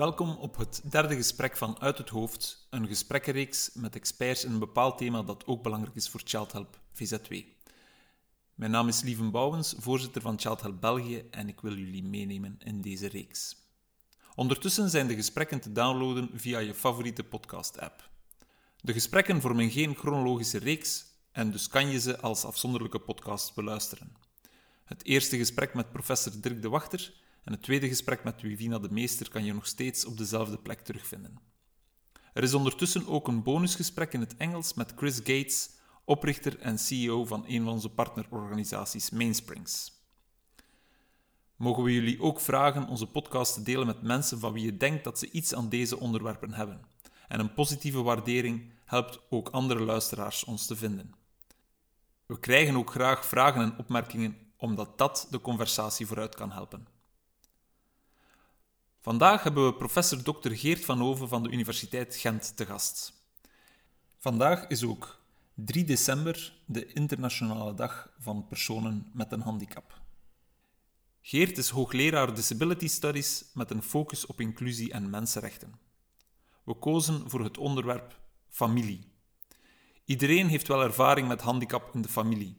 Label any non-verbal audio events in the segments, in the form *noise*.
Welkom op het derde gesprek van Uit het Hoofd, een gesprekkenreeks met experts in een bepaald thema dat ook belangrijk is voor Child Help VZW. Mijn naam is Lieven Bouwens, voorzitter van Child Help België en ik wil jullie meenemen in deze reeks. Ondertussen zijn de gesprekken te downloaden via je favoriete podcast-app. De gesprekken vormen geen chronologische reeks en dus kan je ze als afzonderlijke podcast beluisteren. Het eerste gesprek met professor Dirk de Wachter en het tweede gesprek met Wivina de Meester kan je nog steeds op dezelfde plek terugvinden. Er is ondertussen ook een bonusgesprek in het Engels met Chris Gates, oprichter en CEO van een van onze partnerorganisaties Mainsprings. Mogen we jullie ook vragen onze podcast te delen met mensen van wie je denkt dat ze iets aan deze onderwerpen hebben. En een positieve waardering helpt ook andere luisteraars ons te vinden. We krijgen ook graag vragen en opmerkingen, omdat dat de conversatie vooruit kan helpen. Vandaag hebben we professor Dr. Geert van Hoven van de Universiteit Gent te gast. Vandaag is ook 3 december de Internationale Dag van Personen met een Handicap. Geert is hoogleraar Disability Studies met een focus op inclusie en mensenrechten. We kozen voor het onderwerp familie. Iedereen heeft wel ervaring met handicap in de familie.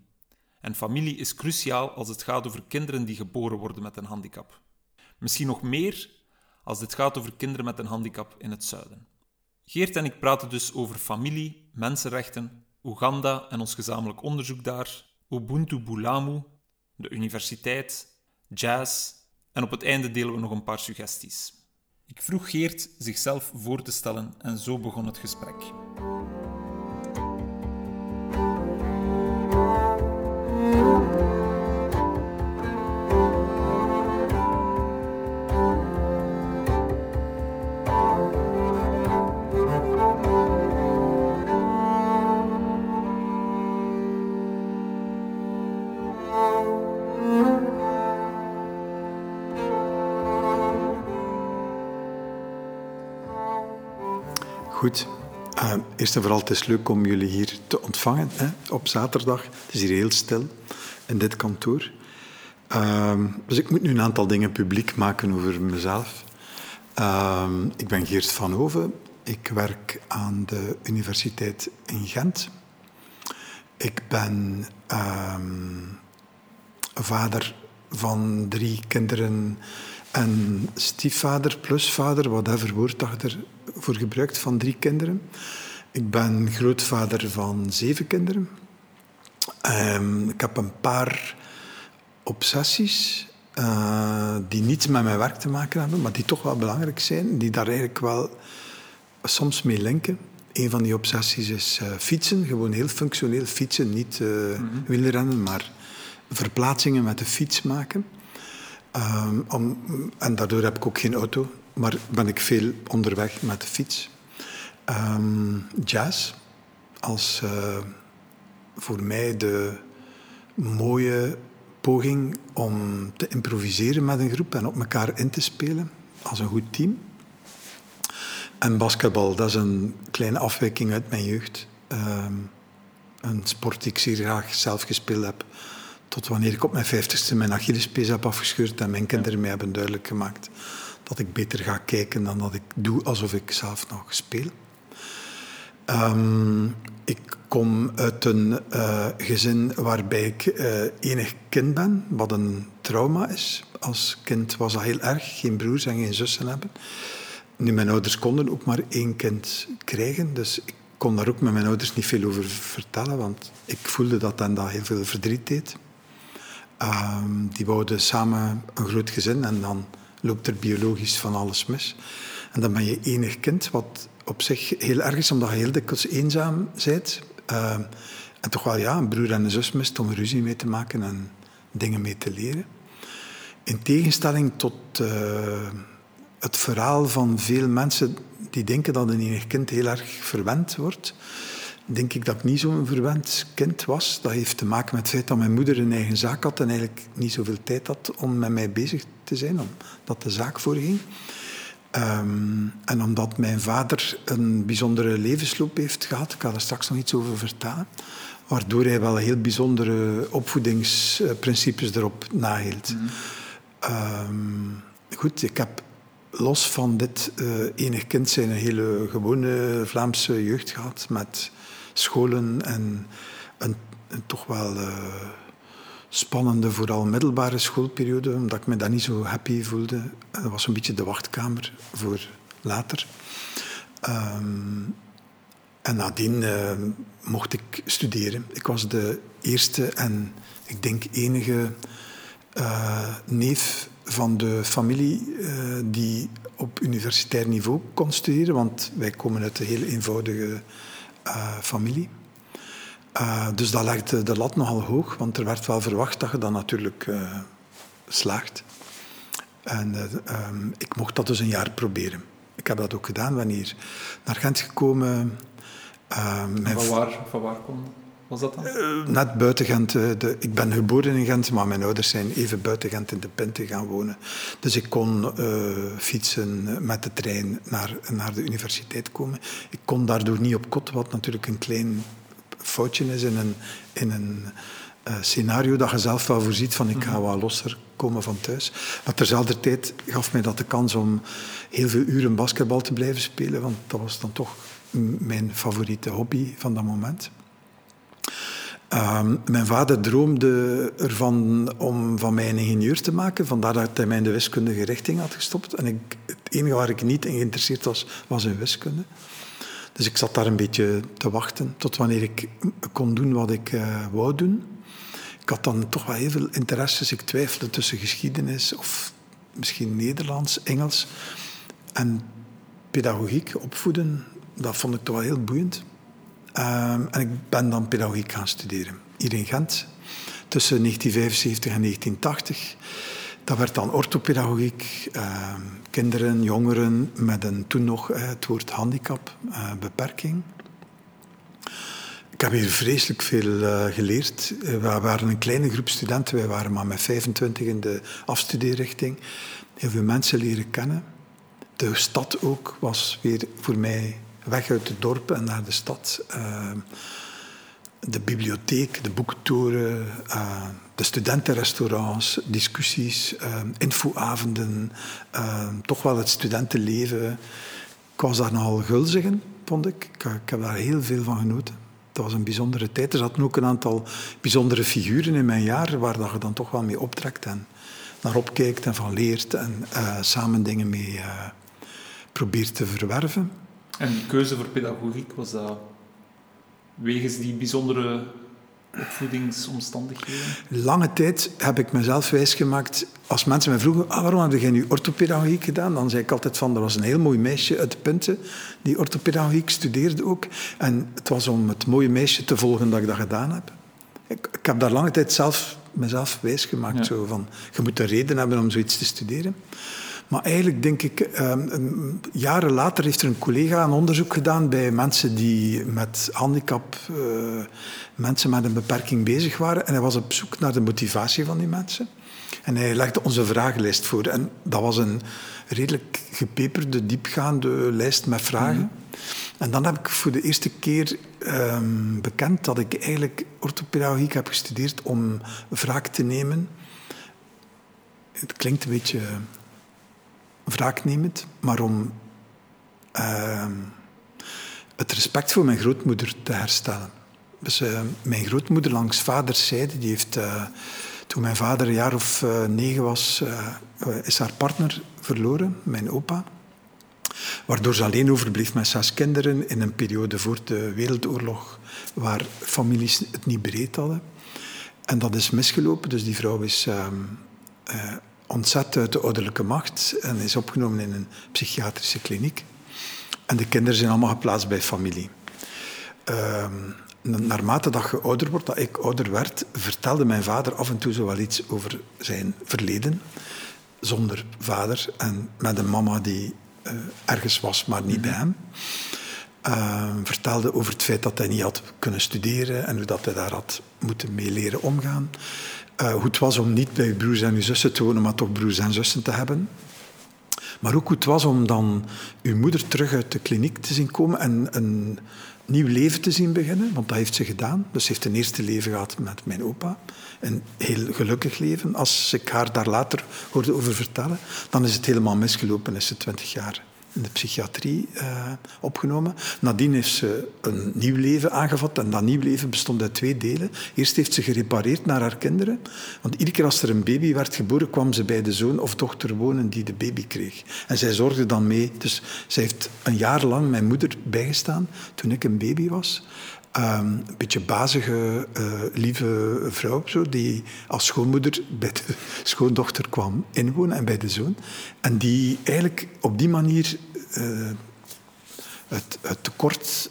En familie is cruciaal als het gaat over kinderen die geboren worden met een handicap. Misschien nog meer als dit gaat over kinderen met een handicap in het zuiden. Geert en ik praten dus over familie, mensenrechten, Oeganda en ons gezamenlijk onderzoek daar, Ubuntu Bulamu, de universiteit, jazz en op het einde delen we nog een paar suggesties. Ik vroeg Geert zichzelf voor te stellen en zo begon het gesprek. Goed. Uh, eerst en vooral, het is leuk om jullie hier te ontvangen hè, op zaterdag. Het is hier heel stil in dit kantoor. Uh, dus ik moet nu een aantal dingen publiek maken over mezelf. Uh, ik ben Geert van Hoven. Ik werk aan de Universiteit in Gent. Ik ben vader van drie kinderen en stiefvader, plusvader, whatever woord dat er voor gebruikt, van drie kinderen. Ik ben grootvader van zeven kinderen. Um, ik heb een paar obsessies uh, die niets met mijn werk te maken hebben, maar die toch wel belangrijk zijn, die daar eigenlijk wel soms mee linken. Een van die obsessies is uh, fietsen, gewoon heel functioneel fietsen, niet uh, mm -hmm. wielrennen, maar verplaatsingen met de fiets maken. Um, om, en daardoor heb ik ook geen auto, maar ben ik veel onderweg met de fiets. Um, jazz als uh, voor mij de mooie poging om te improviseren met een groep en op elkaar in te spelen als een goed team. En basketbal, dat is een kleine afwijking uit mijn jeugd. Um, een sport die ik zeer graag zelf gespeeld heb tot wanneer ik op mijn vijftigste mijn Achillespees heb afgescheurd en mijn kinderen mij hebben duidelijk gemaakt dat ik beter ga kijken dan dat ik doe alsof ik zelf nog speel. Um, ik kom uit een uh, gezin waarbij ik uh, enig kind ben, wat een trauma is. Als kind was dat heel erg, geen broers en geen zussen hebben. Nu, mijn ouders konden ook maar één kind krijgen, dus ik kon daar ook met mijn ouders niet veel over vertellen, want ik voelde dat hen dat heel veel verdriet deed. Um, die bouwden samen een groot gezin en dan loopt er biologisch van alles mis. En dan ben je enig kind, wat op zich heel erg is, omdat je heel dikwijls eenzaam bent. Uh, en toch wel ja, een broer en een zus mist om ruzie mee te maken en dingen mee te leren. In tegenstelling tot uh, het verhaal van veel mensen die denken dat een enig kind heel erg verwend wordt, denk ik dat ik niet zo'n verwend kind was. Dat heeft te maken met het feit dat mijn moeder een eigen zaak had en eigenlijk niet zoveel tijd had om met mij bezig te zijn, omdat de zaak voorging. Um, en omdat mijn vader een bijzondere levensloop heeft gehad, ik ga er straks nog iets over vertellen, waardoor hij wel heel bijzondere opvoedingsprincipes erop nahield. Mm. Um, goed, ik heb los van dit uh, enig kind zijn een hele gewone Vlaamse jeugd gehad. Met scholen en een, een toch wel uh, spannende, vooral middelbare schoolperiode. Omdat ik me daar niet zo happy voelde. Dat was een beetje de wachtkamer voor later. Um, en nadien uh, mocht ik studeren. Ik was de eerste en ik denk enige uh, neef van de familie die op universitair niveau kon studeren, want wij komen uit een heel eenvoudige familie. dus dat legde de lat nogal hoog, want er werd wel verwacht dat je dan natuurlijk slaagt. En um, ik mocht dat dus een jaar proberen. Ik heb dat ook gedaan, wanneer naar Gent gekomen uh, van, waar, van waar komt was dat dan? Uh, net buiten Gent. Uh, de, ik ben geboren in Gent, maar mijn ouders zijn even buiten Gent in de Pinte gaan wonen. Dus ik kon uh, fietsen met de trein naar, naar de universiteit komen. Ik kon daardoor niet op kot, wat natuurlijk een klein foutje is in een, in een scenario dat je zelf wel voorziet van ik ga mhm. wat losser komen van thuis. Maar terzelfde tijd gaf mij dat de kans om heel veel uren basketbal te blijven spelen, want dat was dan toch mijn favoriete hobby van dat moment. Um, mijn vader droomde ervan om van mij een ingenieur te maken. Vandaar dat hij mij in de wiskundige richting had gestopt. En ik, het enige waar ik niet in geïnteresseerd was, was in wiskunde. Dus ik zat daar een beetje te wachten tot wanneer ik kon doen wat ik uh, wou doen. Ik had dan toch wel heel veel interesses. Ik twijfelde tussen geschiedenis of misschien Nederlands, Engels. En pedagogiek, opvoeden, dat vond ik toch wel heel boeiend. Um, en ik ben dan pedagogiek gaan studeren, hier in Gent, tussen 1975 en 1980. Dat werd dan orthopedagogiek, uh, kinderen, jongeren met een toen nog uh, het woord handicap, uh, beperking. Ik heb hier vreselijk veel uh, geleerd. We waren een kleine groep studenten, wij waren maar met 25 in de afstudeerrichting. Heel veel mensen leren kennen. De stad ook was weer voor mij weg uit het dorp en naar de stad. Uh, de bibliotheek, de boektoren, uh, de studentenrestaurants, discussies, uh, infoavonden, toch wel het studentenleven. Ik was daar nogal gulzig in, vond ik. ik. ik. heb daar heel veel van genoten. Dat was een bijzondere tijd. Er zaten ook een aantal bijzondere figuren in mijn jaar waar dat je dan toch wel mee optrekt en naar opkijkt en van leert en samen dingen mee probeert te verwerven. En die keuze voor pedagogiek, was dat wegens die bijzondere opvoedingsomstandigheden? Lange tijd heb ik mezelf wijsgemaakt. Als mensen me vroegen, ah, waarom heb je nu orthopedagogiek gedaan? Dan zei ik altijd van, er was een heel mooi meisje uit de Punten die orthopedagogiek studeerde ook. En het was om het mooie meisje te volgen dat ik dat gedaan heb. Ik, ik heb daar lange tijd zelf mezelf wijsgemaakt. Ja. Zo van, je moet een reden hebben om zoiets te studeren. Maar eigenlijk denk ik, um, jaren later heeft er een collega een onderzoek gedaan bij mensen die met handicap, uh, mensen met een beperking bezig waren. En hij was op zoek naar de motivatie van die mensen. En hij legde onze vragenlijst voor. En dat was een redelijk gepeperde, diepgaande lijst met vragen. Mm En dan heb ik voor de eerste keer um, bekend dat ik eigenlijk orthopedagogiek heb gestudeerd om wraak te nemen. Het klinkt een beetje wraaknemend, maar om uh, het respect voor mijn grootmoeder te herstellen. Dus uh, mijn grootmoeder langs vaders zijde, die heeft, uh, toen mijn vader een jaar of eh, negen was, is haar partner verloren, mijn opa. Waardoor ze alleen overbleef met zes kinderen in een periode voor de Wereldoorlog, waar families het niet breed hadden. En dat is misgelopen, dus die vrouw is ehm, ontzet uit de ouderlijke macht en is opgenomen in een psychiatrische kliniek. En de kinderen zijn allemaal geplaatst bij familie. Uh, naarmate dat je ouder wordt, dat ik ouder werd, vertelde mijn vader af en toe zo wel iets over zijn verleden. Zonder vader en met een mama die uh, ergens was, maar niet bij hem. Uh, vertelde over het feit dat hij niet had kunnen studeren en hoe dat hij daar had moeten mee leren omgaan. Uh, hoe het was om niet bij je broers en je zussen te wonen, maar toch broers en zussen te hebben. Maar ook hoe het was om dan uw moeder terug uit de kliniek te zien komen en een nieuw leven te zien beginnen, want dat heeft ze gedaan. Dus ze heeft een eerste leven gehad met mijn opa. Een heel gelukkig leven. Als ik haar daar later hoorde over vertellen, dan is het helemaal misgelopen, is ze twintig jaar in de psychiatrie uh, opgenomen. Nadien heeft ze een nieuw leven aangevat en dat nieuw leven bestond uit twee delen. Eerst heeft ze gerepareerd naar haar kinderen, want iedere keer als er een baby werd geboren, kwam ze bij de zoon of dochter wonen die de baby kreeg. En zij zorgde dan mee. Dus zij heeft een jaar lang mijn moeder bijgestaan toen ik een baby was. Um, een beetje bazige, uh, lieve vrouw, zo, die als schoonmoeder bij de *laughs* schoondochter kwam inwonen en bij de zoon. En die eigenlijk op die manier uh, het, het tekort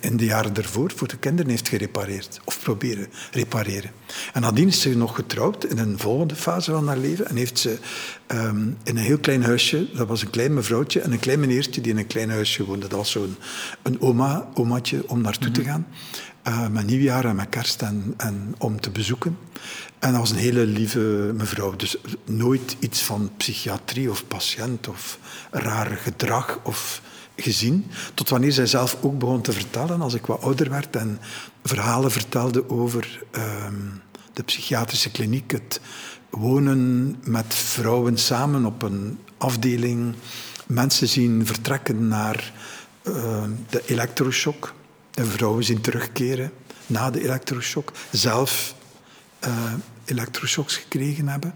in de jaren ervoor voor de kinderen heeft gerepareerd. Of proberen repareren. En nadien is ze nog getrouwd in een volgende fase van haar leven. En heeft ze um, in een heel klein huisje, dat was een klein mevrouwtje en een klein meneertje die in een klein huisje woonde. Dat was zo'n een oma, omaatje om naartoe te mhm. gaan. Uh, met nieuwjaar en met kerst en, en om te bezoeken. En dat was een hele lieve mevrouw. Dus nooit iets van psychiatrie of patiënt of raar gedrag of gezien. Tot wanneer zij zelf ook begon te vertellen, als ik wat ouder werd en verhalen vertelde over ehm, de psychiatrische kliniek, het wonen met vrouwen samen op een afdeling, mensen zien vertrekken naar ehm, de elektroshock, en vrouwen zien terugkeren na de elektroshock, zelf uh, elektroshocks gekregen hebben.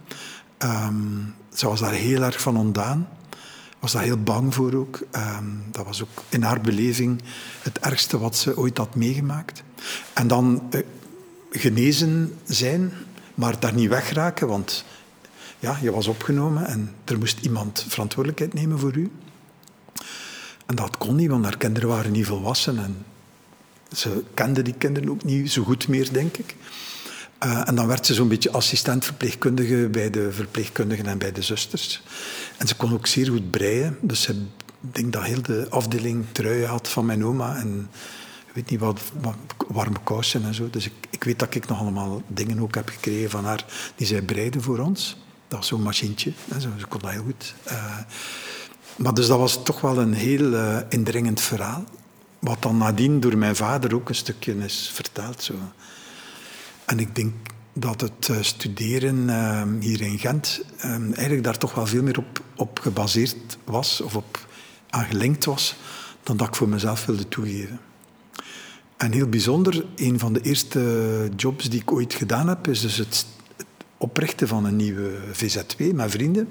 Um, ze was daar heel erg van ontdaan was daar heel bang voor ook. Ehm, dat was ook in haar beleving het ergste wat ze ooit had meegemaakt. En dan uh, genezen zijn, maar daar niet wegraken, want ja, je was opgenomen en er moest iemand verantwoordelijkheid nemen voor u. En dat kon niet, want haar kinderen waren niet volwassen en ze kenden die kinderen ook niet zo goed meer, denk ik. Uh, en dan werd ze zo'n beetje assistent-verpleegkundige bij de verpleegkundigen en bij de zusters. En ze kon ook zeer goed breien. Dus ik denk dat heel de afdeling truien had van mijn oma. En ik weet niet wat, warme kousen en zo. Dus ik, ik, weet dat ik nog allemaal dingen ook heb gekregen van haar die zij breide voor ons. Dat was zo'n machientje. En zo, ze kon dat heel goed. Uh, maar dus dat was toch wel een heel uh, indringend verhaal. Wat dan nadien door mijn vader ook een stukje is verteld. Zo. En ik denk dat het eh, studeren ehm, hier in Gent ehm, eigenlijk daar toch wel veel meer op, op gebaseerd was of op aangelinkt was dan dat ik voor mezelf wilde toegeven. En heel bijzonder, een van de eerste jobs die ik ooit gedaan heb, is dus het, oprichten van een nieuwe VZW met vrienden.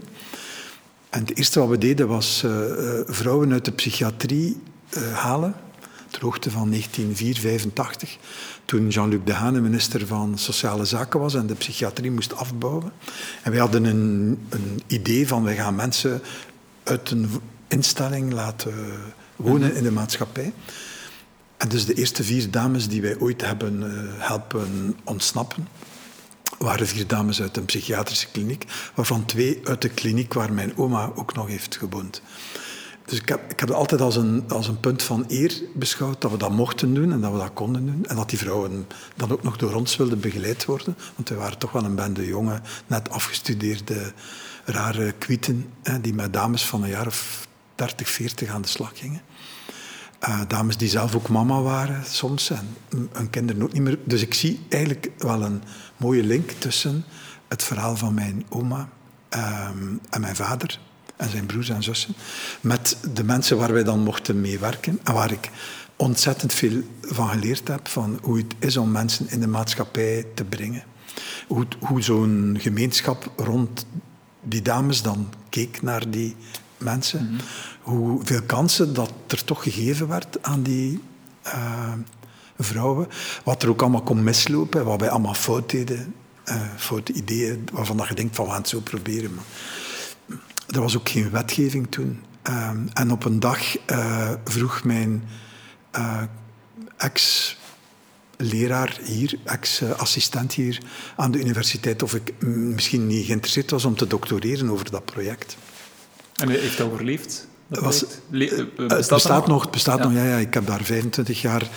En het eerste wat we deden was uh, vrouwen uit de psychiatrie halen, ter hoogte van 1984 toen Jean-Luc Dehaene minister van Sociale Zaken was en de psychiatrie moest afbouwen. En wij hadden een, een idee van wij gaan mensen uit een instelling laten wonen mhm. in de maatschappij. En dus de eerste vier dames die wij ooit hebben uh, helpen ontsnappen, waren vier dames uit een psychiatrische kliniek, waarvan twee uit de kliniek waar mijn oma ook nog heeft gewoond. Dus ik heb, ik altijd als een, als een punt van eer beschouwd dat we dat mochten doen en dat we dat konden doen. En dat die vrouwen dan ook nog door ons wilden begeleid worden. Want wij waren toch wel een bende jonge, net afgestudeerde, rare kwieten, hè, die met dames van een jaar of 30, 40 aan de slag gingen. Uh, dames die zelf ook mama waren soms en hun kinderen ook niet meer. Dus ik zie eigenlijk wel een mooie link tussen het verhaal van mijn oma um, en mijn vader en zijn broers en zussen, met de mensen waar wij dan mochten meewerken en waar ik ontzettend veel van geleerd heb, van hoe het is om mensen in de maatschappij te brengen. Hoe, hoe zo'n gemeenschap rond die dames dan keek naar die mensen. Mm -hmm. Hoeveel kansen dat er toch gegeven werd aan die uh, vrouwen. Wat er ook allemaal kon mislopen, wat wij allemaal fout deden. Uh, foute ideeën waarvan je denkt van we gaan het zo proberen. Maar er was ook geen wetgeving toen. Um, en op een dag uh, vroeg mijn uh, ex-leraar hier, ex-assistent hier aan de universiteit, of ik misschien niet geïnteresseerd was om te doctoreren over dat project. En heeft dat overleefd? Dat was, Le eh, bestaat het bestaat nog? Het bestaat ja. nog, ja, ja. Ik heb daar 25 jaar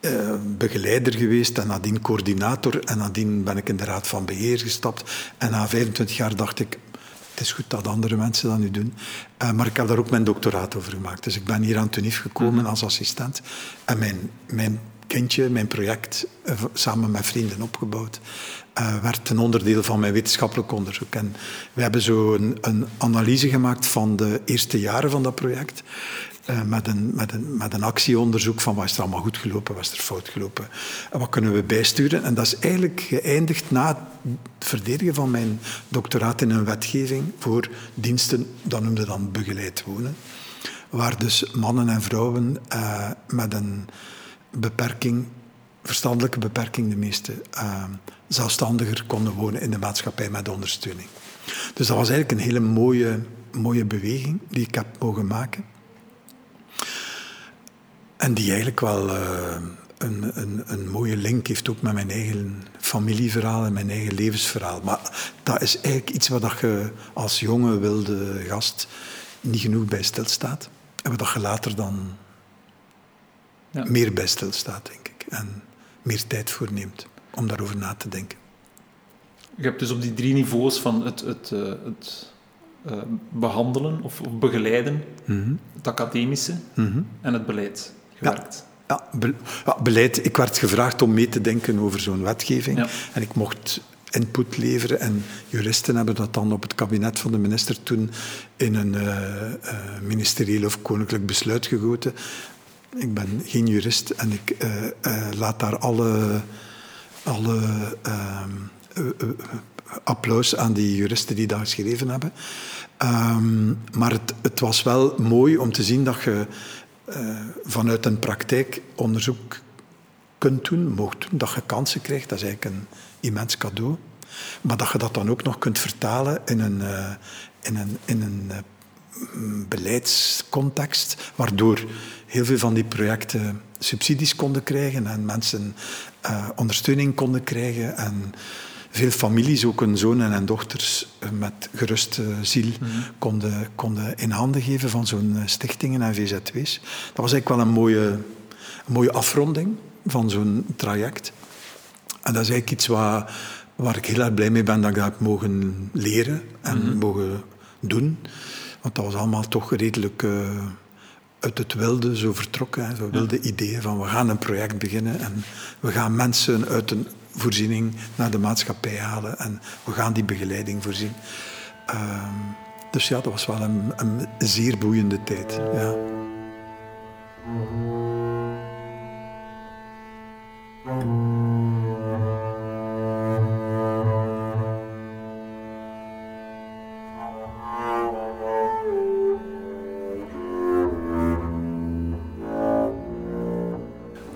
uh, begeleider geweest en nadien coördinator. En nadien ben ik in de raad van beheer gestapt. En na 25 jaar dacht ik, het is goed dat andere mensen dat nu doen. Uh, maar ik heb daar ook mijn doctoraat over gemaakt. Dus ik ben hier aan Tunif gekomen mhm. als assistent. En mijn, mijn kindje, mijn project, uh, samen met vrienden opgebouwd, uh, werd een onderdeel van mijn wetenschappelijk onderzoek. En we hebben zo een, een analyse gemaakt van de eerste jaren van dat project. Uh, met, een, met, een, met een actieonderzoek van wat is er allemaal goed gelopen, wat is er fout gelopen en wat kunnen we bijsturen. En dat is eigenlijk geëindigd na het verdedigen van mijn doctoraat in een wetgeving voor diensten, dat noemde dan begeleid wonen, waar dus mannen en vrouwen uh, met een beperking, verstandelijke beperking de meeste, uh, zelfstandiger konden wonen in de maatschappij met ondersteuning. Dus dat was eigenlijk een hele mooie, mooie beweging die ik heb mogen maken. En die eigenlijk wel uh, een, een, een, mooie link heeft ook met mijn eigen familieverhaal en mijn eigen levensverhaal. Maar dat is eigenlijk iets waar je als jonge wilde gast niet genoeg bij stilstaat. En waar je later dan ja. meer bij stilstaat, denk ik. En meer tijd voor neemt om daarover na te denken. Je hebt dus op die drie niveaus van het, het, uh, het uh, behandelen of, of begeleiden, mm -hmm. het academische mm -hmm. en het beleid gewerkt. Ja, ja, be ja, beleid. Ik werd gevraagd om mee te denken over zo'n wetgeving. Ja. En ik mocht input leveren. En juristen hebben dat dan op het kabinet van de minister toen in een uh, uh, ministerieel of koninklijk besluit gegoten. Ik ben geen jurist en ik uh, laat daar alle, alle ehm, applaus aan die juristen die dat geschreven hebben. Um, maar het, het, was wel mooi om te zien dat je uh, vanuit een praktijkonderzoek kunt doen, mocht doen, dat je kansen krijgt. Dat is eigenlijk een immens cadeau. Maar dat je dat dan ook nog kunt vertalen in een, uh, in een, in een uh, beleidscontext, waardoor heel veel van die projecten subsidies konden krijgen en mensen ondersteuning konden krijgen. En veel families, ook hun zonen en dochters eh, met geruste ziel, mm -hmm. konden, konden in handen geven van zo'n eh, stichtingen en VZW's. Dat was eigenlijk wel een mooie, een mooie afronding van zo'n traject. En dat is eigenlijk iets waar, waar ik heel erg blij mee ben dat ik dat heb mogen leren en mm -hmm. mogen doen. Want dat was allemaal toch redelijk uh, uit het wilde zo vertrokken. Zo wilde ja. ideeën van we gaan een project beginnen en we gaan mensen uit een voorziening naar de maatschappij halen en we gaan die begeleiding voorzien. Uh, dus ja, dat was wel een, een zeer boeiende tijd. Ja.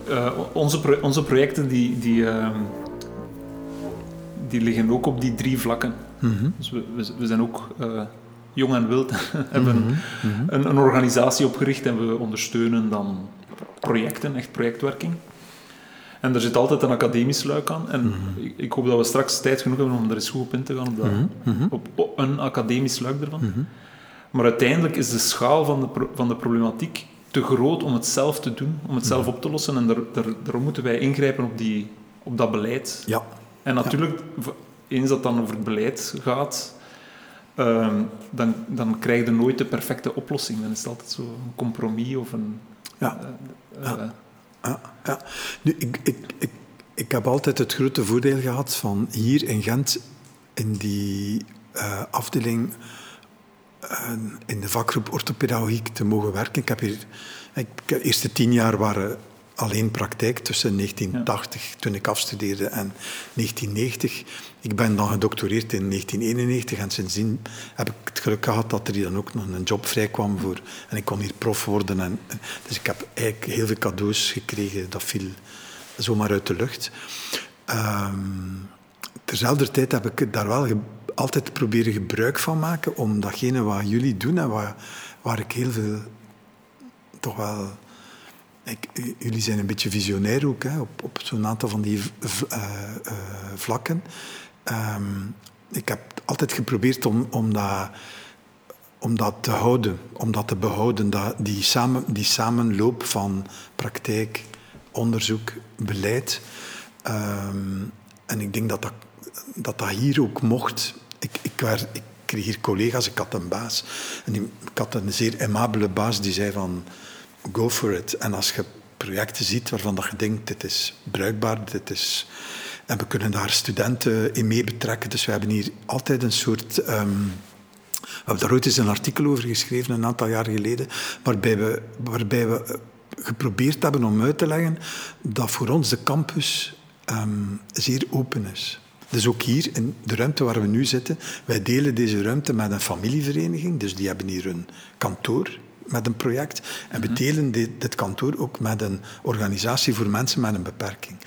Uh, onze, onze projecten die, die uh, die liggen ook op die drie vlakken. Mm -hmm. Dus we, we, we, zijn ook uh, jong en wild, *laughs* hebben mm -hmm. een, een, organisatie opgericht en we ondersteunen dan projecten, echt projectwerking. En er zit altijd een academisch luik aan. En mm -hmm. ik, ik, hoop dat we straks tijd genoeg hebben om er eens goed op in te gaan, op, dat, op, op een academisch luik ervan. Maar uiteindelijk is de schaal van de, pro van de problematiek te groot om het zelf te doen, om het zelf op te lossen. En daar, moeten wij ingrijpen op, die, op dat beleid. Ja. En natuurlijk, ja. eens dat dan over het beleid gaat, um, dan, dan krijg je nooit de perfecte oplossing. Dan is het altijd zo een compromis of een... Ja. Uh, uh, ja. ja. Nu, ik, ik, ik, ik heb altijd het grote voordeel gehad van hier in Gent, in die uh, afdeling, in de vakgroep orthopedagogiek te mogen werken. Ik heb hier... Ik, de eerste tien jaar waren alleen praktijk tussen 1980, ja. toen ik afstudeerde, en 1990. Ik ben dan gedoctoreerd in 1991 en sindsdien heb ik het geluk gehad dat er dan ook nog een job vrij kwam voor. En ik kon hier prof worden. En, dus ik heb eigenlijk heel veel cadeaus gekregen. Dat viel zomaar uit de lucht. Um, terzelfde tijd heb ik daar wel altijd proberen gebruik van maken om datgene wat jullie doen en waar, waar ik heel veel toch wel jullie zijn een beetje visionair ook, hè, op, op zo'n aantal van die uh, uh, vlakken. Um, ik heb altijd geprobeerd om, om, dat, om dat te houden, om dat te behouden, dat, die, samen, die samenloop van praktijk, onderzoek, beleid. Um, en ik denk dat dat, dat dat hier ook mocht. Ik, ik, werd, ik kreeg hier collega's, ik had een baas. En die, ik had een zeer aimabele baas die zei van, go for it. En als je projecten ziet waarvan dat je denkt, dit is bruikbaar, dit is... En we kunnen daar studenten in mee betrekken. Dus we hebben hier altijd een soort... Um, we hebben daar ooit eens een artikel over geschreven, een aantal jaar geleden, waarbij we, waarbij we geprobeerd hebben om uit te leggen dat voor ons de campus um, zeer open is. Dus ook hier, in de ruimte waar we nu zitten, wij delen deze ruimte met een familievereniging, dus die hebben hier een kantoor met een project. En we mhm. delen dit, dit, kantoor ook met een organisatie voor mensen met een beperking.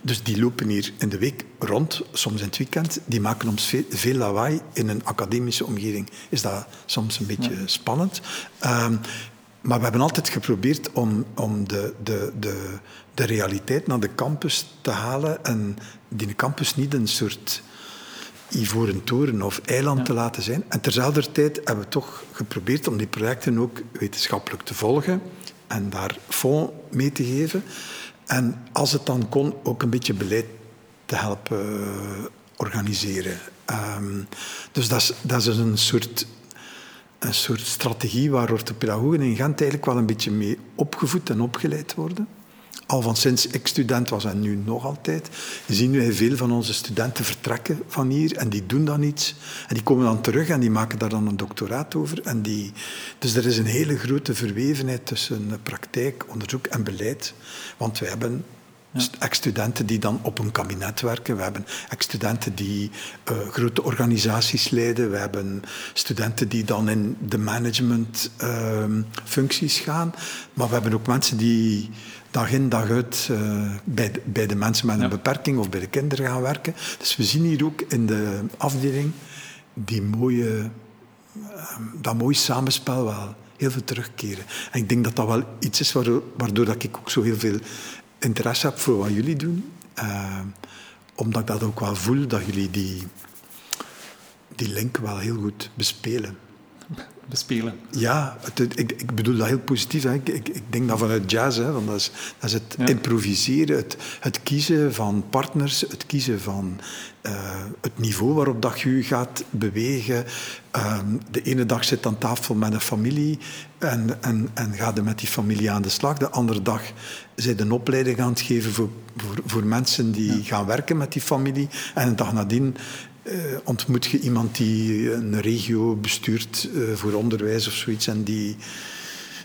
Dus die lopen hier in de week rond, soms in het weekend. Die maken ons veel, veel lawaai in een academische omgeving. Is dat soms een beetje spannend. Um, maar we hebben altijd geprobeerd om, om de, de, de, de realiteit naar de campus te halen en die campus niet een soort ivoren toren of eiland te laten zijn. En terzelfde tijd hebben we toch geprobeerd om die projecten ook wetenschappelijk te volgen en daar fonds mee te geven. En als het dan kon, ook een beetje beleid te helpen eh, organiseren. Um, dus dat is, dat is een soort een soort strategie waar orthopedagogen in Gent eigenlijk wel een beetje mee opgevoed en opgeleid worden. Al van sinds ik student was en nu nog altijd, zien wij veel van onze studenten vertrekken van hier en die doen dan iets. En die komen dan terug en die maken daar dan een doctoraat over. En die, dus er is een hele grote verwevenheid tussen praktijk, onderzoek en beleid. Want wij hebben Ex-studenten die dan op een kabinet werken. We hebben ex-studenten die uh, grote organisaties leiden. We hebben studenten die dan in de managementfuncties ehm, gaan. Maar we hebben ook mensen die dag in dag uit uh, bij, de, bij de mensen met een beperking of bij de kinderen gaan werken. Dus we zien hier ook in de afdeling die mooie, ehm, dat mooie samenspel wel heel veel terugkeren. En ik denk dat dat wel iets is waardoor, waardoor dat ik ook zo heel veel interesse heb voor wat jullie doen. Uh, omdat ik dat ook wel voel, dat jullie die, die link wel heel goed bespelen. Bespelen? Ja, het, ik, ik, bedoel dat heel positief. Hè. Ik, ik, ik, denk dat vanuit jazz, hè, want dat, is, dat is het improviseren, het, het, kiezen van partners, het kiezen van uh, het niveau waarop dat je je gaat bewegen. Uh, de ene dag zit aan tafel met een familie en, en, en gaat er met die familie aan de slag. De andere dag zijn een opleiding aan het geven voor, voor, voor mensen die ja. gaan werken met die familie. En een dag nadien uh, ontmoet je iemand die een regio bestuurt uh, voor onderwijs of zoiets en die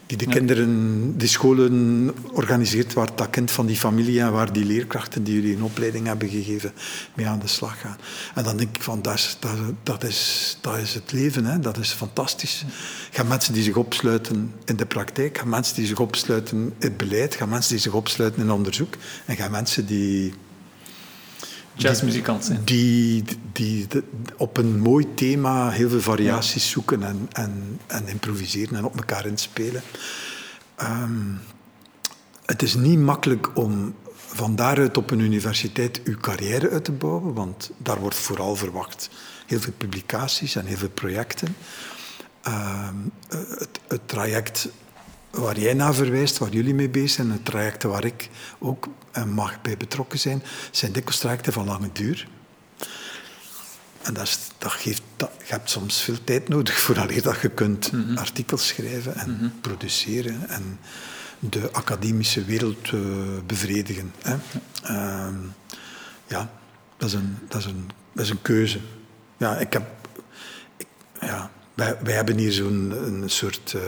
die de kinderen, die scholen organiseert waar dat kind van die familie en waar die leerkrachten die jullie een opleiding hebben gegeven mee aan de slag gaan. En dan denk ik van, dat is, dat, dat is, dat is het leven, hè? dat is fantastisch. Ga mensen die zich opsluiten in de praktijk, ga mensen die zich opsluiten in het beleid, ga mensen die zich opsluiten in onderzoek en ga mensen die jazzmuzikant zijn. Die, die, die, op een mooi thema heel veel variaties zoeken en, en, en improviseren en op elkaar inspelen. Um, het is niet makkelijk om van daaruit op een universiteit uw carrière uit te bouwen, want daar wordt vooral verwacht heel veel publicaties en heel veel projecten. Um, het, het traject waar jij naar verwijst, waar jullie mee bezig zijn, de trajecten waar ik ook eh, mag bij betrokken zijn, zijn dikwijls trajecten van lange duur. En dat, is, dat geeft, dat, je hebt soms veel tijd nodig voordat dat je kunt mm artikels schrijven en mm -hmm. produceren en de academische wereld uh, bevredigen. Hè. Ja. Uh, ja, dat is, een, dat, is een, dat is een keuze. Ja, ik heb, ik, ja, wij, wij hebben hier zo'n soort uh,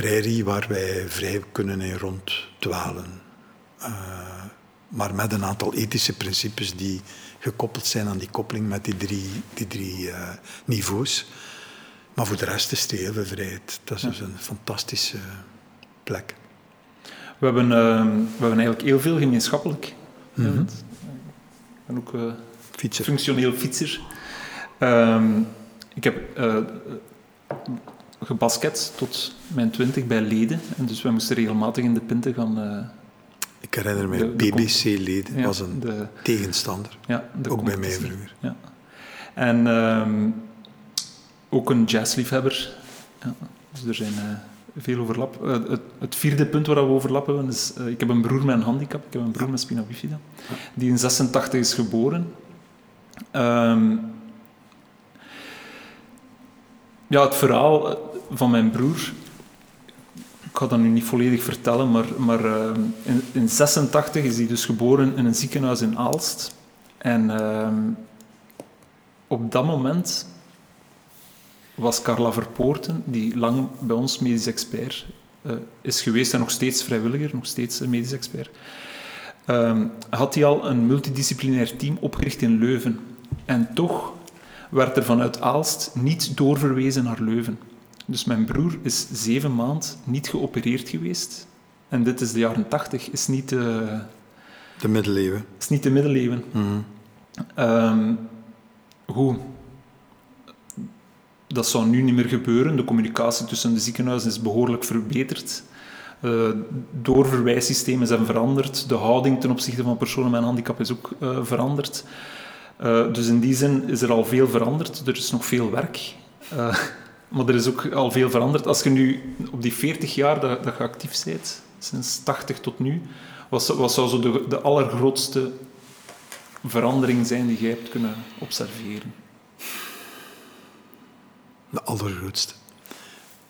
prairie waar wij vrij kunnen in ronddwalen. Uh, maar met een aantal ethische principes die gekoppeld zijn aan die koppeling met die drie, die drie uh, niveaus. Maar voor de rest is het heel veel vrijheid. Dat is ja. dus een fantastische plek. We hebben, uh, we hebben eigenlijk heel veel gemeenschappelijk. Mm -hmm. Ik ben ook uh, fietser. functioneel fietser. Um, ik heb gebasket tot mijn twintig bij Leden. En dus wij moesten regelmatig in de pinten gaan... Uh, ik herinner me, BBC Leden ja, was een de, tegenstander. Ja, ook bij mij vroeger. Ja. En um, ook een jazzliefhebber. Ja, dus er zijn uh, veel overlap. Uh, het, het, vierde punt waar we overlap hebben is... ik heb een broer met een handicap. Ik heb een broer met spina bifida. Die in 86 is geboren. Um, ja, het verhaal van mijn broer ik ga dat nu niet volledig vertellen, maar, maar uh, in, in 86 is hij dus geboren in een ziekenhuis in Aalst. En uh, op dat moment was Carla Verpoorten, die lang bij ons medisch expert uh, is geweest en nog steeds vrijwilliger, nog steeds een medisch expert, ehm, had hij al een multidisciplinair team opgericht in Leuven. En toch werd er vanuit Aalst niet doorverwezen naar Leuven. Dus mijn broer is zeven maand niet geopereerd geweest. En dit is de jaren tachtig, is niet de... De middeleeuwen. Is niet de middeleeuwen. Mm hoe? Dat zou nu niet meer gebeuren. De communicatie tussen de ziekenhuizen is behoorlijk verbeterd. Uh, doorverwijssystemen zijn veranderd. De houding ten opzichte van personen met een handicap is ook uh, veranderd. Uh, dus in die zin is er al veel veranderd. Er is nog veel werk. Maar er is ook al veel veranderd. Als je nu op die 40 jaar dat, dat je actief bent, sinds 80 tot nu, wat, wat zou zo de, de allergrootste verandering zijn die jij hebt kunnen observeren? De allergrootste.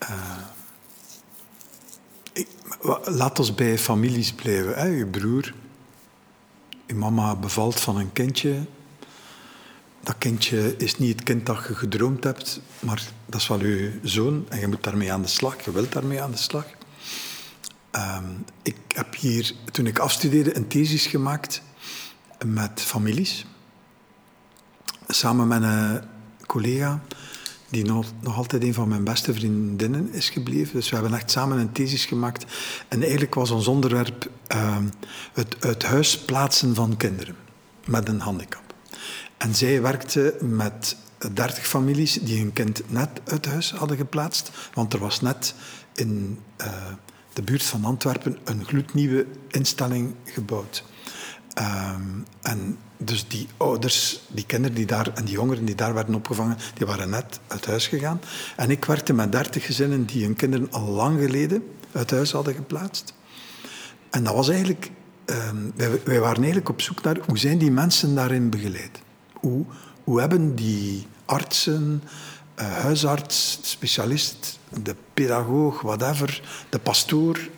Uh, ik, laat ons bij families blijven. Hè? Je broer, je mama bevalt van een kindje dat kindje is niet het kind dat je gedroomd hebt, maar dat is wel je zoon en je moet daarmee aan de slag, je wilt daarmee aan de slag. Ehm, ik heb hier, toen ik afstudeerde, een thesis gemaakt met families. Samen met een collega, die nog, nog altijd een van mijn beste vriendinnen is gebleven. Dus we hebben echt samen een thesis gemaakt. En eigenlijk was ons onderwerp ehm, het uit huis plaatsen van kinderen met een handicap. En zij werkte met 30 families die hun kind net uit huis hadden geplaatst. Want er was net in uh, de buurt van Antwerpen een gloednieuwe instelling gebouwd. Um, en dus die ouders, die kinderen die daar, en die jongeren die daar werden opgevangen, die waren net uit huis gegaan. En ik werkte met 30 gezinnen die hun kinderen al lang geleden uit huis hadden geplaatst. En dat was eigenlijk, um, wij, wij waren eigenlijk op zoek naar hoe zijn die mensen daarin begeleid hoe, hebben die artsen, uh, huisarts, specialist, de pedagoog, whatever, de pastoor,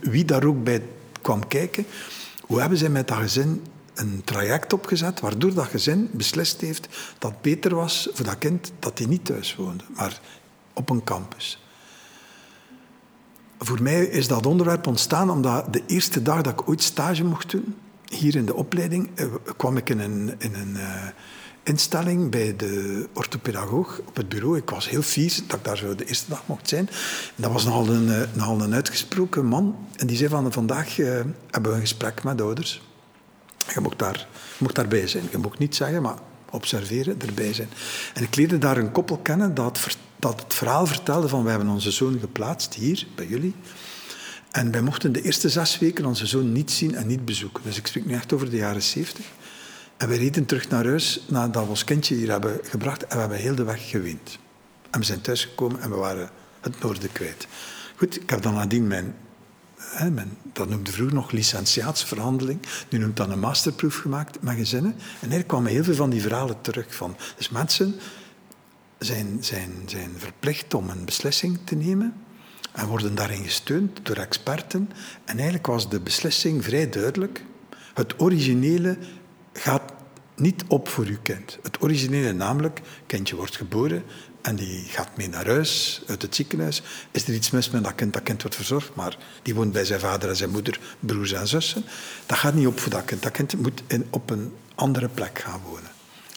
wie daar ook bij kwam kijken, hoe hebben zij met dat gezin een traject opgezet waardoor dat gezin beslist heeft dat het beter was voor dat kind dat hij niet thuis woonde, maar op een campus. Voor mij is dat onderwerp ontstaan omdat de eerste dag dat ik ooit stage mocht doen, hier in de opleiding eh, kwam ik in een, in een uh, instelling bij de orthopedagoog op het bureau. Ik was heel fier dat ik daar zo de eerste dag mocht zijn. En dat was nogal een, uh, een uitgesproken man. En die zei van vandaag hebben we een gesprek met ouders. Je mocht, daar, mocht daarbij zijn. Je mocht niet zeggen, maar observeren, erbij zijn. En ik leerde daar een koppel kennen dat, dat het verhaal vertelde van wij hebben onze zoon geplaatst hier, bij jullie. En wij mochten de eerste zes weken onze zoon niet zien en niet bezoeken. Dus ik spreek nu echt over de jaren zeventig. En we reden terug naar huis nadat we ons kindje hier hebben gebracht en we hebben heel de weg geweend. En we zijn thuisgekomen en we waren het noorden kwijt. Goed, ik heb dan nadien mijn, hè, mijn dat noemde vroeger nog licentiaatsverhandeling, nu noemt dat een masterproef gemaakt met gezinnen. En er kwamen heel veel van die verhalen terug. Van, dus mensen zijn, zijn, zijn verplicht om een beslissing te nemen en worden daarin gesteund door experten. En eigenlijk was de beslissing vrij duidelijk. Het originele gaat niet op voor uw kind. Het originele namelijk, kindje wordt geboren en die gaat mee naar huis, uit het ziekenhuis. Is er iets mis met dat kind? Dat kind wordt verzorgd, maar die woont bij zijn vader en zijn moeder, broers en zussen. Dat gaat niet op voor dat kind. Dat kind moet op een andere plek gaan wonen.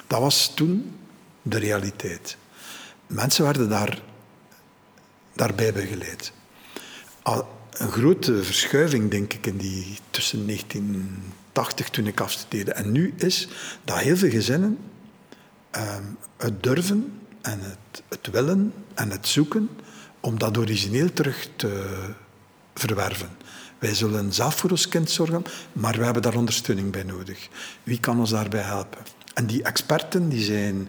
Dat was toen de realiteit. Mensen werden daar daarbij begeleid. Een grote verschuiving, denk ik, in die, tussen 1980, toen ik afstudeerde, en nu is dat heel veel gezinnen ehm, het durven en het, het willen en het zoeken om dat origineel terug te verwerven. Wij zullen zelf voor ons kind zorgen, maar we hebben daar ondersteuning bij nodig. Wie kan ons daarbij helpen? En die experten die zijn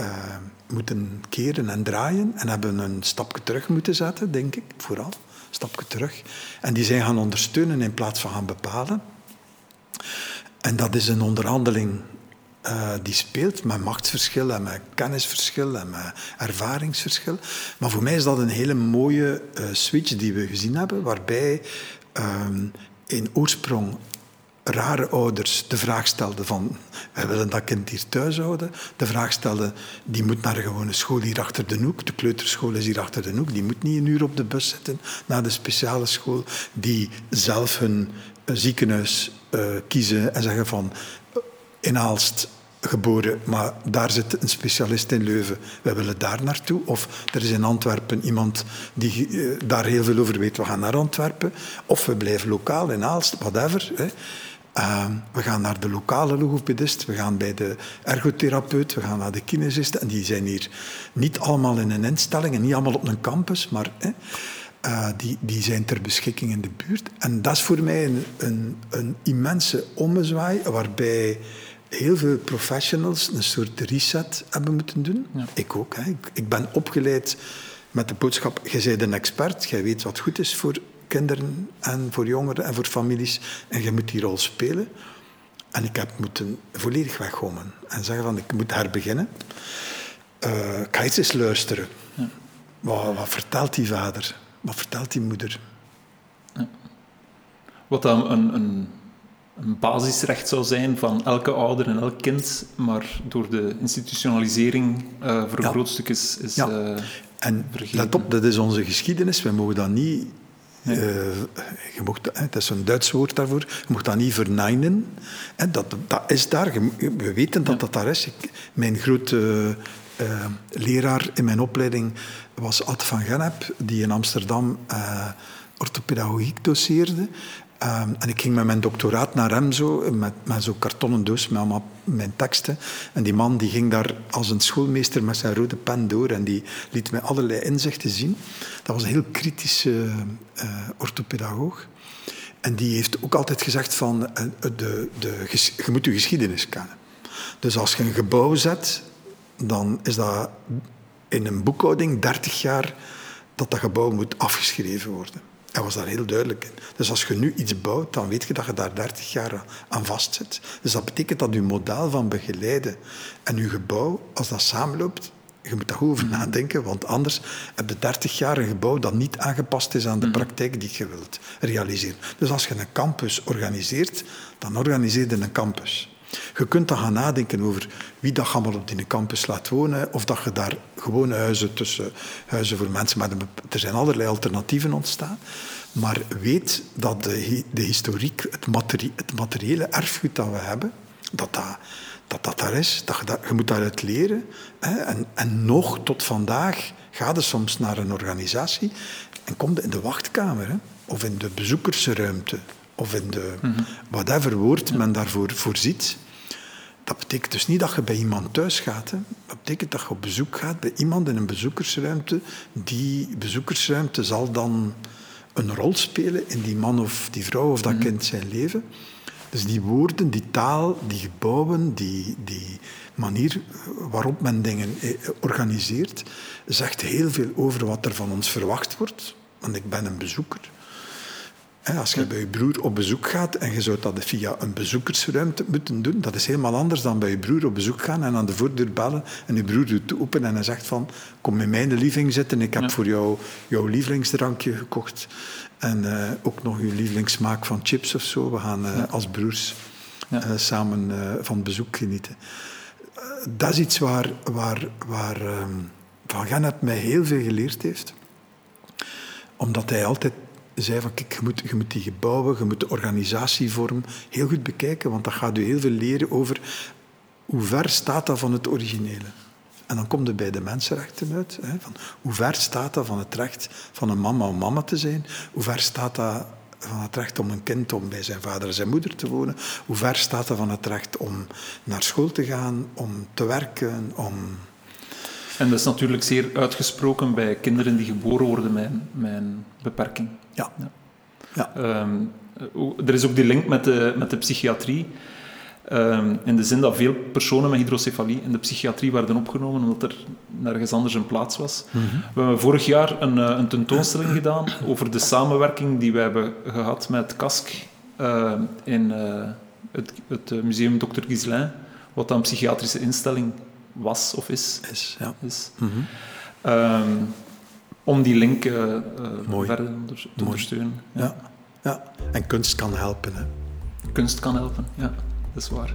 uh, moeten keren en draaien en hebben een stapje terug moeten zetten, denk ik, vooral. Een stapje terug. En die zijn gaan ondersteunen in plaats van gaan bepalen. En dat is een onderhandeling eh, die speelt met machtsverschil en met kennisverschil en met ervaringsverschil. Maar voor mij is dat een hele mooie uh, switch die we gezien hebben, waarbij um, in oorsprong rare ouders de vraag stelden van wij willen dat kind hier thuis houden. De vraag stelden, die moet naar een gewone school hier achter de hoek. De kleuterschool is hier achter de hoek. Die moet niet een uur op de bus zitten naar de speciale school. Die zelf hun ziekenhuis uh, kiezen en zeggen van in Aalst geboren, maar daar zit een specialist in Leuven. Wij willen daar naartoe. Of er is in Antwerpen iemand die daar heel veel over weet. We gaan naar Antwerpen. Of we blijven lokaal in Aalst, whatever. Hè. Uh, we gaan naar de lokale logopedist, we gaan bij de ergotherapeut, we gaan naar de kinesist. En die zijn hier niet allemaal in een instelling en niet allemaal op een campus, maar uh, die, die zijn ter beschikking in de buurt. En dat is voor mij een, een, een immense ommezwaai, waarbij heel veel professionals een soort reset hebben moeten doen. Ja. Ik ook. Hè. Ik, ik, ben opgeleid met de boodschap: jij bent een expert, jij weet wat goed is voor kinderen en voor jongeren en voor families. En je moet die rol spelen. En ik heb moeten volledig weggommen en zeggen van ik moet herbeginnen. Uh, ik ga eens luisteren. Ja. Wat, wat, vertelt die vader? Wat vertelt die moeder? Ja. Wat dan een, een, een, basisrecht zou zijn van elke ouder en elk kind, maar door de institutionalisering uh, voor een groot stuk is, is ja. uh, en let op, dat is onze geschiedenis. We mogen dat niet uh, je mocht, het is een Duits woord daarvoor. Je mocht dat niet verneinen. Dat, dat is daar. We weten dat dat daar is. Ik, mijn grote uh, leraar in mijn opleiding was Ad van Gennep, die in Amsterdam uh, orthopedagogiek doseerde. Um, en ik ging met mijn doctoraat naar hem zo, met, met zo'n kartonnen doos met allemaal mijn teksten. En die man die ging daar als een schoolmeester met zijn rode pen door en die liet mij allerlei inzichten zien. Dat was een heel kritische uh, orthopedagoog. En die heeft ook altijd gezegd van, uh, de, de, je moet je geschiedenis kennen. Dus als je een gebouw zet, dan is dat in een boekhouding 30 jaar dat dat gebouw moet afgeschreven worden. Hij was daar heel duidelijk in. Dus als je nu iets bouwt, dan weet je dat je daar 30 jaar aan vastzit. Dus dat betekent dat je model van begeleiden en je gebouw, als dat samenloopt, je moet daar goed over nadenken, want anders heb je 30 jaar een gebouw dat niet aangepast is aan de mhm. praktijk die je wilt realiseren. Dus als je een campus organiseert, dan organiseer je een campus. Je kunt dan gaan nadenken over wie dat allemaal op die campus laat wonen, of dat je daar gewone huizen tussen huizen voor mensen, maar er zijn allerlei alternatieven ontstaan. Maar weet dat de, de historiek, het, materie, het materiële erfgoed dat we hebben, dat dat, dat, dat daar is. Dat je, dat, je moet daaruit leren. Hè. En, en nog tot vandaag ga je soms naar een organisatie en kom je in de wachtkamer hè, of in de bezoekersruimte of in de mm -hmm. whatever woord men daarvoor voorziet. Dat betekent dus niet dat je bij iemand thuis gaat. Hè. Dat betekent dat je op bezoek gaat bij iemand in een bezoekersruimte. Die bezoekersruimte zal dan een rol spelen in die man of die vrouw of dat mhm. kind zijn leven. Dus die woorden, die taal, die gebouwen, die, die manier waarop men dingen eh, organiseert, zegt heel veel over wat er van ons verwacht wordt. Want ik ben een bezoeker. Als je bij je broer op bezoek gaat en je zou dat via een bezoekersruimte moeten doen, dat is helemaal anders dan bij je broer op bezoek gaan en aan de voordeur bellen en je broer doet open en hij zegt van kom in mijn living zitten, ik heb voor jou jouw lievelingsdrankje gekocht en uh, ook nog je lievelingssmaak van chips of zo. We gaan uh, als broers uh, samen van bezoek genieten. dat is iets waar, waar, waar um, Van Gennep mij heel veel geleerd heeft omdat hij altijd zei van kijk, je moet, je moet die gebouwen, je moet de organisatievorm heel goed bekijken, want dat gaat u heel veel leren over hoe ver staat dat van het originele. En dan komt het bij de mensenrechten uit. Hè, van hoe ver staat dat van het recht van een mama om mama te zijn? Hoe ver staat dat van het recht om een kind om bij zijn vader en zijn moeder te wonen? Hoe ver staat dat van het recht om naar school te gaan, om te werken, om en dat is natuurlijk zeer uitgesproken bij kinderen die geboren worden met, een beperking. Ja. ja. ja. Um, er is ook die link met de, met de psychiatrie. Um, in de zin dat veel personen met hydrocefalie in de psychiatrie werden opgenomen omdat er nergens anders een plaats was. Mm -hmm. We hebben vorig jaar een, eh, een, tentoonstelling gedaan over de samenwerking die we hebben gehad met KASK uh, in uh, het, het, museum Dr. Gislain wat dan een psychiatrische instelling was of is. Is, ja. is. Ehm, om die link uh, Mooi. verder onder, te Mooi. ondersteunen. Ja. ja. En kunst kan helpen. Hè. Kunst kan helpen, ja, dat is waar.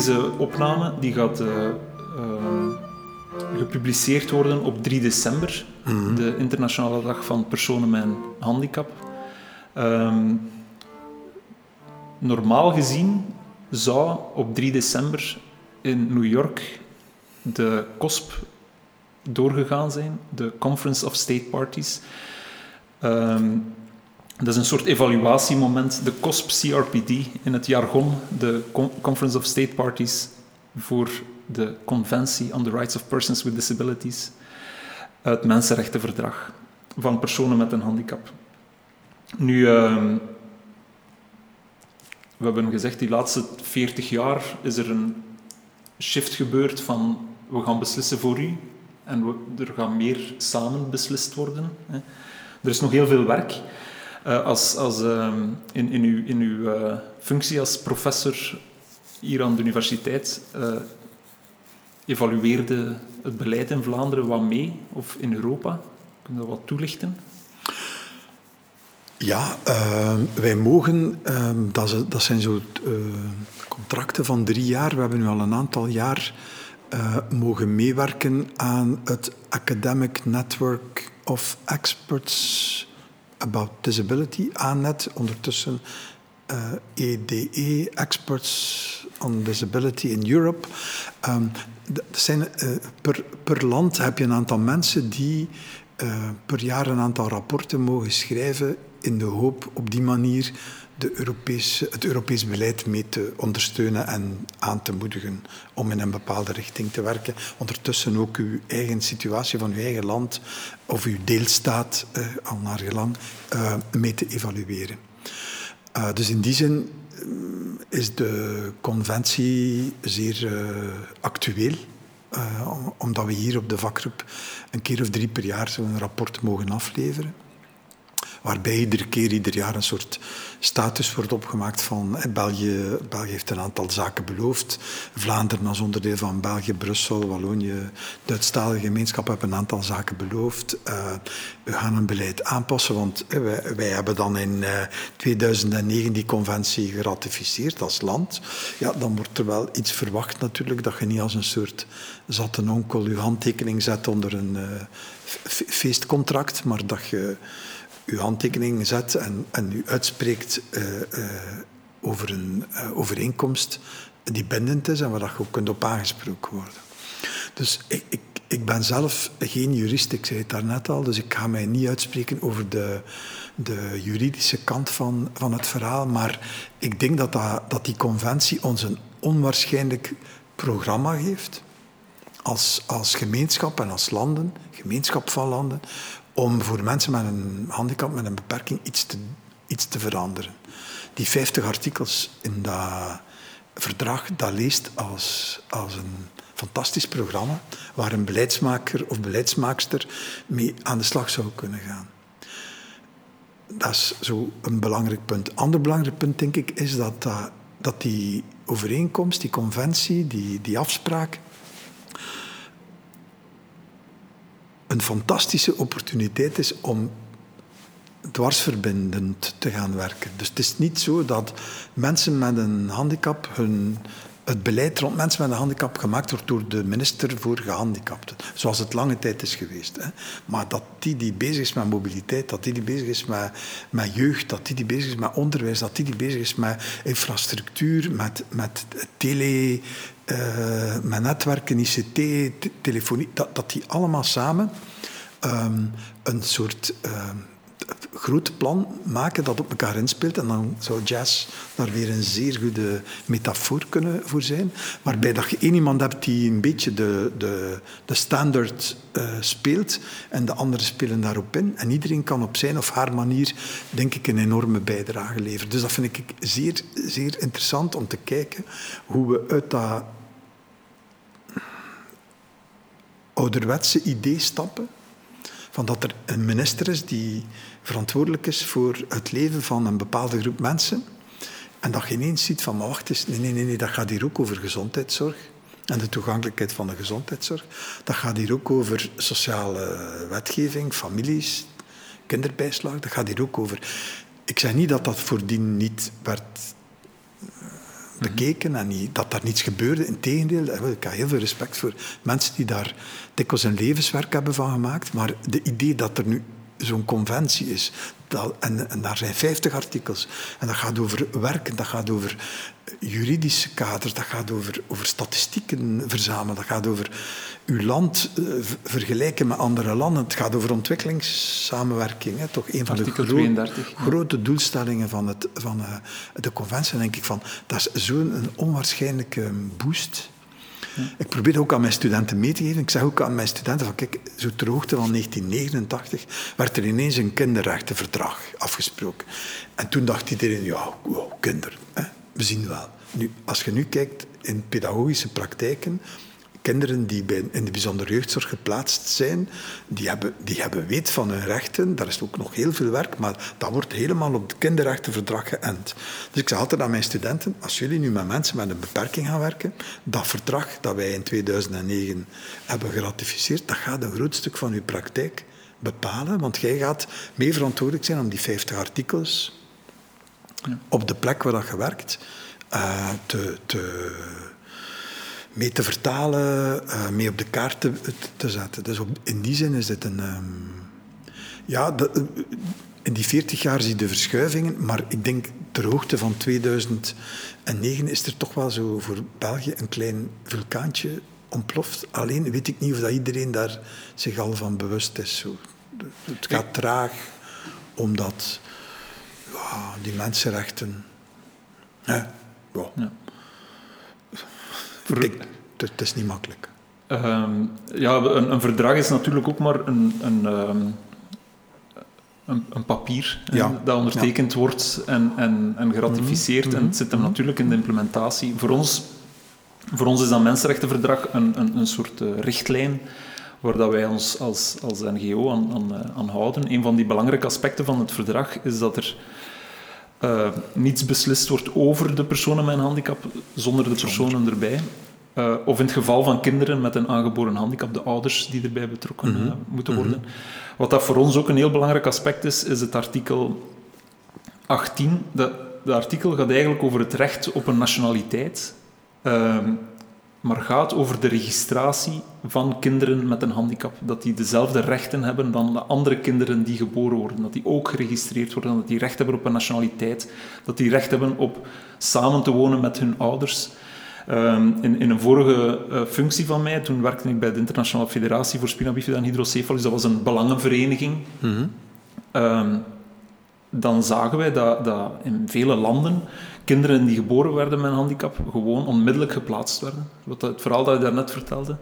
Deze opname die gaat uh, uh, gepubliceerd worden op 3 december, Mhm. de Internationale Dag van Personen met een Handicap. Um, normaal gezien zou op 3 december in New York de COSP doorgegaan zijn, de Conference of State Parties. Um, dat is een soort evaluatiemoment, de COSP-CRPD in het jargon, de Conference of State Parties voor de Conventie on the Rights of Persons with Disabilities, het Mensenrechtenverdrag van personen met een handicap. Nu, uh, we hebben gezegd, die laatste 40 jaar is er een shift gebeurd van we gaan beslissen voor u en we, er gaat meer samen beslist worden. Hè. Er is nog heel veel werk. Uh, als, als, uh, in, in uw, in uw uh, functie als professor hier aan de universiteit evalueerde het beleid in Vlaanderen wat mee, of in Europa? Kun je dat wat toelichten? Ja, wij mogen, dat, dat, zijn zo contracten van drie jaar. We hebben nu al een aantal jaar mogen meewerken aan het Academic Network of Experts About Disability, ANET, ondertussen uh, EDE, Experts on Disability in Europe. Um, zijn, uh, per, per land heb je een aantal mensen die uh, per jaar een aantal rapporten mogen schrijven in de hoop op die manier de Europese, het Europees beleid mee te ondersteunen en aan te moedigen om in een bepaalde richting te werken. Ondertussen ook uw eigen situatie van uw eigen land of uw deelstaat, uh, al naar gelang, uh, mee te evalueren. Uh, dus in die zin is de conventie zeer actueel. omdat we hier op de vakgroep een keer of drie per jaar zo'n rapport mogen afleveren waarbij iedere keer, ieder jaar een soort status wordt opgemaakt van eh, België, België heeft een aantal zaken beloofd. Vlaanderen als onderdeel van België, Brussel, Wallonië, Duitsstalige gemeenschap hebben een aantal zaken beloofd. Uh, we gaan een beleid aanpassen, want uh, wij, hebben dan in uh, 2009 die conventie geratificeerd als land. Ja, dan wordt er wel iets verwacht natuurlijk, dat je niet als een soort zatte onkel je handtekening zet onder een feestcontract, maar dat je uw handtekening zet en, en u uitspreekt over een overeenkomst die bindend is en waar je ook kunt op aangesproken worden. Dus ik, ik, ik ben zelf geen jurist, ik zei het daarnet al, dus ik ga mij niet uitspreken over de, de juridische kant van, van het verhaal, maar ik denk dat, dat, dat die conventie ons een onwaarschijnlijk programma geeft, als, als gemeenschap en als landen, gemeenschap van landen, om voor mensen met een handicap, met een beperking, iets te, iets te veranderen. Die 50 artikels in dat verdrag, dat leest als, als een fantastisch programma waar een beleidsmaker of beleidsmaakster mee aan de slag zou kunnen gaan. Dat is zo een belangrijk punt. Ander belangrijk punt, denk ik, is dat, dat, dat die overeenkomst, die conventie, die, die afspraak een fantastische opportuniteit is om dwarsverbindend te gaan werken. Dus het is niet zo dat mensen met een handicap hun het beleid rond mensen met een handicap gemaakt wordt door de minister voor gehandicapten. Zoals het lange tijd is geweest. Hè. Maar dat die die bezig is met mobiliteit, dat die die bezig is met, met jeugd, dat die die bezig is met onderwijs, dat die die bezig is met infrastructuur, met, met tele, uh, met netwerken, ICT, telefonie, dat, dat die allemaal samen um, een soort... Um, groot plan maken dat op elkaar inspeelt. En dan zou jazz daar weer een zeer goede metafoor kunnen voor zijn. Waarbij dat je één iemand hebt die een beetje de, de, de standaard uh, speelt en de anderen spelen daarop in. En iedereen kan op zijn of haar manier, denk ik, een enorme bijdrage leveren. Dus dat vind ik zeer, zeer interessant om te kijken hoe we uit dat ouderwetse idee stappen van dat er een minister is die verantwoordelijk is voor het leven van een bepaalde groep mensen. En dat je ineens ziet van, maar wacht eens, nee, nee, nee, dat gaat hier ook over gezondheidszorg. En de toegankelijkheid van de gezondheidszorg. Dat gaat hier ook over sociale wetgeving, families, kinderbijslag. Dat gaat hier ook over... Ik zeg niet dat dat voordien niet werd bekeken en niet, dat daar niets gebeurde. Integendeel, ik heb heel veel respect voor mensen die daar dikwijls een levenswerk hebben van gemaakt. Maar de idee dat er nu zo'n conventie is. Dat, en, en, daar zijn 50 artikels. En dat gaat over werken, dat gaat over juridische kaders, dat gaat over, over statistieken verzamelen, dat gaat over uw land uh, vergelijken met andere landen. Het gaat over ontwikkelingssamenwerking. Hè. Toch een van Artikel de gro 32, grote doelstellingen van, het, van uh, de conventie. denk ik van, dat is zo'n onwaarschijnlijke boost ik probeer ook aan mijn studenten mee te geven. Ik zeg ook aan mijn studenten van kijk, zo ter hoogte van 1989 werd er ineens een kinderrechtenverdrag afgesproken. En toen dacht iedereen, ja, wow, kinderen, hè, we zien wel. Nu, als je nu kijkt in pedagogische praktijken, kinderen die in de bijzondere jeugdzorg geplaatst zijn, die hebben, die hebben weet van hun rechten. Daar is ook nog heel veel werk, maar dat wordt helemaal op het kinderrechtenverdrag geënt. Dus ik zeg altijd aan mijn studenten, als jullie nu met mensen met een beperking gaan werken, dat verdrag dat wij in 2009 hebben geratificeerd, dat gaat een groot stuk van uw praktijk bepalen, want jij gaat mee verantwoordelijk zijn om die 50 artikels op de plek waar dat je werkt uh, te, te mee te vertalen, uh, mee op de kaart te, te zetten. Dus op, in die zin is het een... Um, ja, de, eh, in die 40 jaar zie je de verschuivingen, maar ik denk ter hoogte van 2009 is er toch wel zo voor België een klein vulkaantje ontploft. Alleen weet ik niet of dat iedereen daar zich al van bewust is. Zo. Het gaat traag, omdat ja, die mensenrechten... Ja. ja het, is niet makkelijk. Ehm, ja, een, een, verdrag is natuurlijk ook maar een, een, ehm, een, een papier dat ondertekend wordt en, en, en geratificeerd. En het mhm. zit hem mhm. natuurlijk in de implementatie. Voor ons, voor ons is dat mensenrechtenverdrag een, een, een soort uh, richtlijn waar dat wij ons als, als NGO aan, aan, uh, aan houden. Een van die belangrijke aspecten van het verdrag is dat er uh, niets beslist wordt over de personen met een handicap zonder de personen erbij. Uh, of in het geval van kinderen met een aangeboren handicap, de ouders die erbij betrokken uh, moeten worden. Mm -hmm. Wat dat voor ons ook een heel belangrijk aspect is, is het artikel 18. De, de artikel gaat eigenlijk over het recht op een nationaliteit. Uh, maar gaat over de registratie van kinderen met een handicap. Dat die dezelfde rechten hebben dan de andere kinderen die geboren worden. Dat die ook geregistreerd worden, dat die recht hebben op een nationaliteit, dat die recht hebben op samen te wonen met hun ouders. Ehm, in, in, een vorige uh, functie van mij, toen werkte ik bij de Internationale Federatie voor Spina Bifida en Hydrocephalus. Dat was een belangenvereniging. Mm dan zagen wij dat, dat in vele landen kinderen die geboren werden met een handicap gewoon onmiddellijk geplaatst werden. Wat het verhaal dat je daarnet vertelde.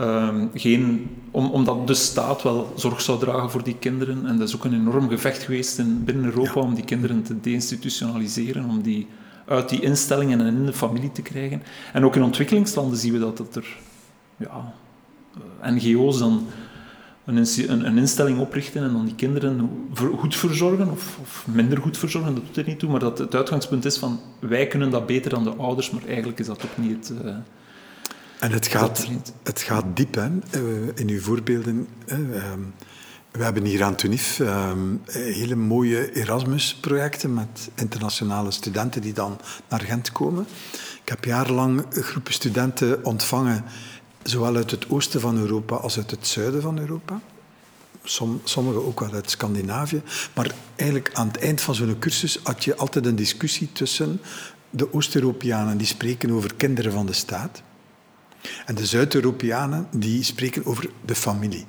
Um, geen, om, omdat de staat wel zorg zou dragen voor die kinderen. En dat is ook een enorm gevecht geweest in, binnen Europa om die kinderen te deinstitutionaliseren, om die uit die instellingen en in de familie te krijgen. En ook in ontwikkelingslanden zien we dat, dat er ja, eh, NGO's dan een, een, instelling oprichten en dan die kinderen goed verzorgen of, of, minder goed verzorgen, dat doet er niet toe. Maar dat het uitgangspunt is van wij kunnen dat beter dan de ouders, maar eigenlijk is dat ook niet het. Uh, en het gaat, het gaat diep hè, eh, in uw voorbeelden. Ehm, we hebben hier aan Tunif ehm, hele mooie Erasmus-projecten met internationale studenten die dan naar Gent komen. Ik heb jarenlang groepen studenten ontvangen zowel uit het oosten van Europa als uit het zuiden van Europa. Som, sommigen ook wel uit Scandinavië. Maar eigenlijk aan het eind van zo'n cursus had je altijd een discussie tussen de Oost-Europeanen die spreken over kinderen van de staat en de Zuid-Europeanen die spreken over de familie.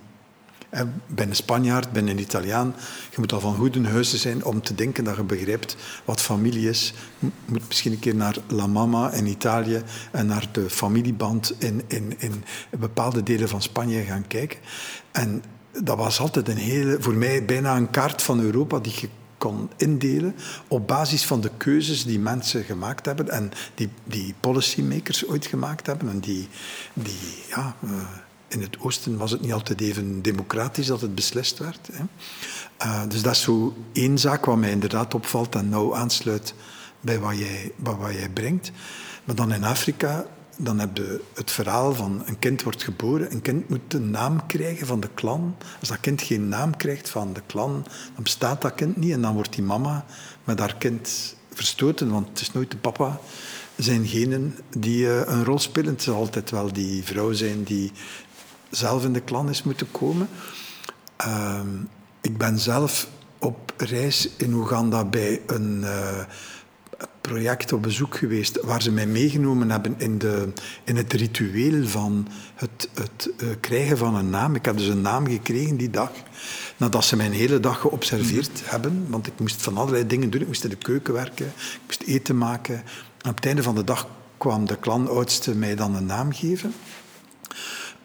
Ben een Spanjaard, ben een Italiaan. Je moet al van goede huizen zijn om te denken dat je begrijpt wat familie is. Je moet misschien een keer naar La Mama in Italië en naar de familieband in, in, in bepaalde delen van Spanje gaan kijken. En dat was altijd een hele, voor mij bijna een kaart van Europa die je kon indelen op basis van de keuzes die mensen gemaakt hebben en die, die policymakers ooit gemaakt hebben en die, die ja, uh, in het oosten was het niet altijd even democratisch dat het beslist werd. Hè. Uh, dus dat is zo één zaak wat mij inderdaad opvalt en nauw aansluit bij wat jij, wat, wat jij brengt. Maar dan in Afrika, dan heb je het verhaal van een kind wordt geboren, een kind moet een naam krijgen van de klan. Als dat kind geen naam krijgt van de klan, dan bestaat dat kind niet en dan wordt die mama met haar kind verstoten, want het is nooit de papa zijn genen die uh, een rol spelen. Het zal altijd wel die vrouw zijn die zelf in de klan is moeten komen. Uh, ik ben zelf op reis in Oeganda bij een uh, project op bezoek geweest waar ze mij meegenomen hebben in, de, in het ritueel van het, het uh, krijgen van een naam. Ik heb dus een naam gekregen die dag, nadat ze mij een hele dag geobserveerd mm. hebben, want ik moest van allerlei dingen doen. Ik moest in de keuken werken, ik moest eten maken. En op het einde van de dag kwam de klanoudste mij dan een naam geven.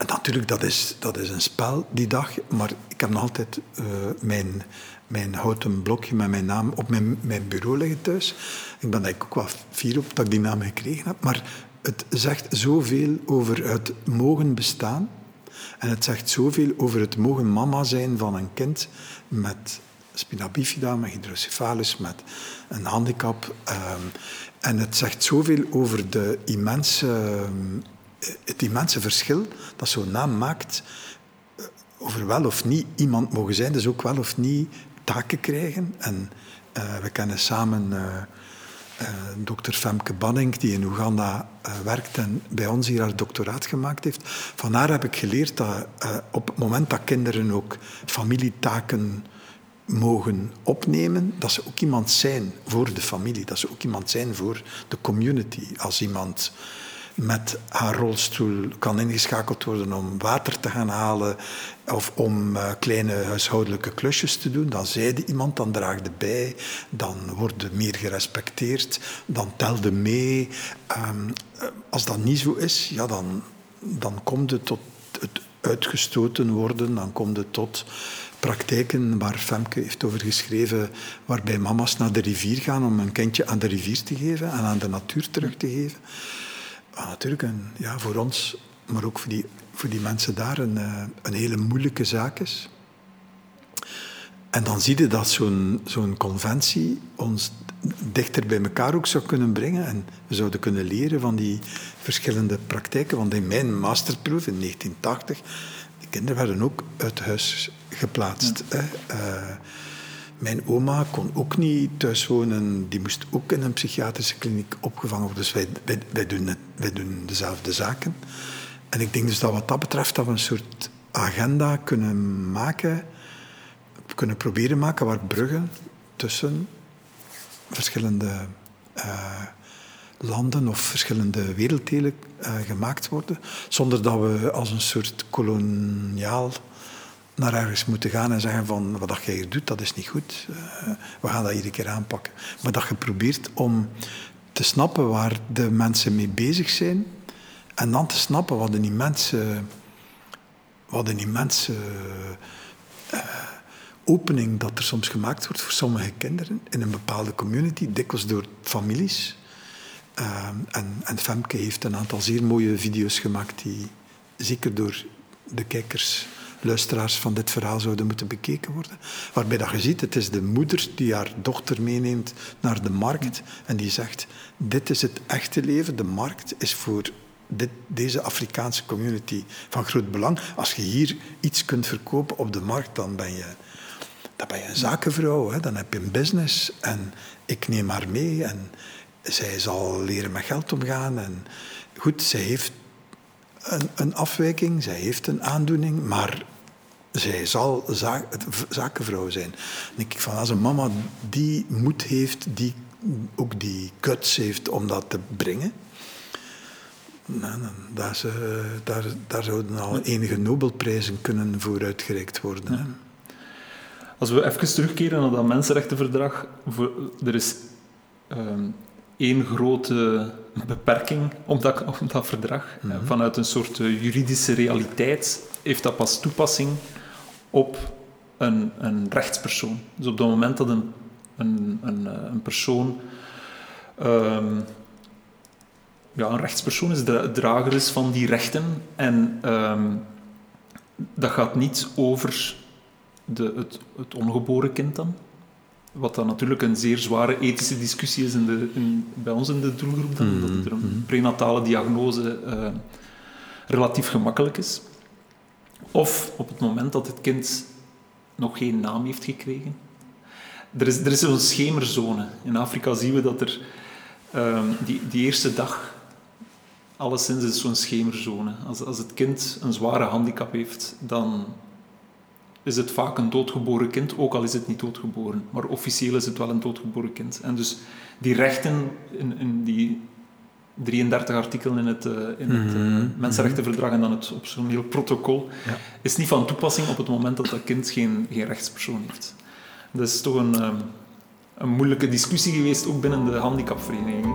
Natuurlijk, dat is, dat is een spel die dag, maar ik heb nog altijd uh, mijn, mijn houten blokje met mijn naam op mijn, mijn bureau liggen thuis. Ik ben eigenlijk ook wel fier op dat ik die naam gekregen heb, maar het zegt zoveel over het mogen bestaan. En het zegt zoveel over het mogen mama zijn van een kind met spina bifida, met hydrocephalus, met een handicap. Um, en het zegt zoveel over de immense um, het immense verschil dat zo'n naam maakt eh, over wel of niet iemand mogen zijn, dus ook wel of niet taken krijgen. En uh, we kennen samen uh, dokter Femke Banning, die in Oeganda werkt en bij ons hier haar doctoraat gemaakt heeft. Van haar heb ik geleerd dat op het moment dat kinderen ook familietaken mogen opnemen, dat ze ook iemand zijn voor de familie, dat ze ook iemand zijn voor de community. Als iemand met haar rolstoel kan ingeschakeld worden om water te gaan halen of om uh, kleine huishoudelijke klusjes te doen. Dan zeide iemand, dan draagde bij, dan worden meer gerespecteerd, dan telde mee. Um, als dat niet zo is, ja, dan, dan komt het tot het uitgestoten worden, dan komt het tot praktijken waar Femke heeft over geschreven, waarbij mama's naar de rivier gaan om een kindje aan de rivier te geven en aan de natuur terug te geven. Ah, natuurlijk, een, ja, voor ons, maar ook voor die, voor die mensen daar, een, eh, een hele moeilijke zaak is. En dan zie je dat zo'n zo'n conventie ons dichter bij elkaar ook zou kunnen brengen. En we zouden kunnen leren van die verschillende praktijken. Want in mijn masterproef in 1980, de kinderen werden ook uit huis geplaatst. Hè. Uh, Mijn oma kon ook niet thuis wonen. Die moest ook in een psychiatrische kliniek opgevangen worden. Dus wij, wij, wij, doen, het, wij doen dezelfde zaken. En ik denk dus dat wat dat betreft dat we een soort agenda kunnen maken, kunnen proberen maken waar bruggen tussen verschillende uh, landen of verschillende werelddelen uh, gemaakt worden, zonder dat we als een soort koloniaal naar ergens moeten gaan en zeggen van wat jij hier doet, dat is niet goed. Uh, we gaan dat iedere keer aanpakken. Maar dat je probeert om te snappen waar de mensen mee bezig zijn en dan te snappen wat een immense, wat een immense uh, opening dat er soms gemaakt wordt voor sommige kinderen in een bepaalde community, dikwijls door families. Uh, en, en Femke heeft een aantal zeer mooie video's gemaakt die zeker door de kijkers luisteraars van dit verhaal zouden moeten bekeken worden. Waarbij dat je ziet, het is de moeder die haar dochter meeneemt naar de markt en die zegt, dit is het echte leven, de markt is voor dit, deze Afrikaanse community van groot belang. Als je hier iets kunt verkopen op de markt, dan ben je, dan ben je een zakenvrouw, hè? dan heb je een business en ik neem haar mee en zij zal leren met geld omgaan. En goed, zij heeft een, een afwijking, zij heeft een aandoening, maar zij zal zakenvrouw zijn. Dan denk ik van, als een mama die moed heeft, die ook die guts heeft om dat te brengen, nou, daar, ze, daar, daar zouden al enige Nobelprijzen kunnen voor uitgereikt worden. Als we even terugkeren naar dat mensenrechtenverdrag, er is ehm, één grote beperking op dat, op dat verdrag. Mhm. Vanuit een soort eh, juridische realiteit heeft dat pas toepassing op een, een rechtspersoon. Dus op het moment dat een, een, een, eh, een persoon um, ja, een rechtspersoon is, de drager is van die rechten en um, dat gaat niet over de, het, het ongeboren kind dan. Wat dan natuurlijk een zeer zware ethische discussie is in de, in, bij ons in de doelgroep, dan, dat er een mhm. prenatale diagnose uh, relatief gemakkelijk is. Of op het moment dat het kind nog geen naam heeft gekregen. Er is, er is zo'n schemerzone. In Afrika zien we dat er um, die, die eerste dag, alleszins is zo'n schemerzone. Als, als het kind een zware handicap heeft, dan is het vaak een doodgeboren kind, ook al is het niet doodgeboren. Maar officieel is het wel een doodgeboren kind. En dus die rechten in, in die 33 artikelen in het, uh, in het uh, Mensenrechtenverdrag en dan het optioneel protocol, ja. is niet van toepassing op het moment dat dat kind geen, geen rechtspersoon heeft. Dat is toch een, um, een moeilijke discussie geweest, ook binnen de handicapvereniging.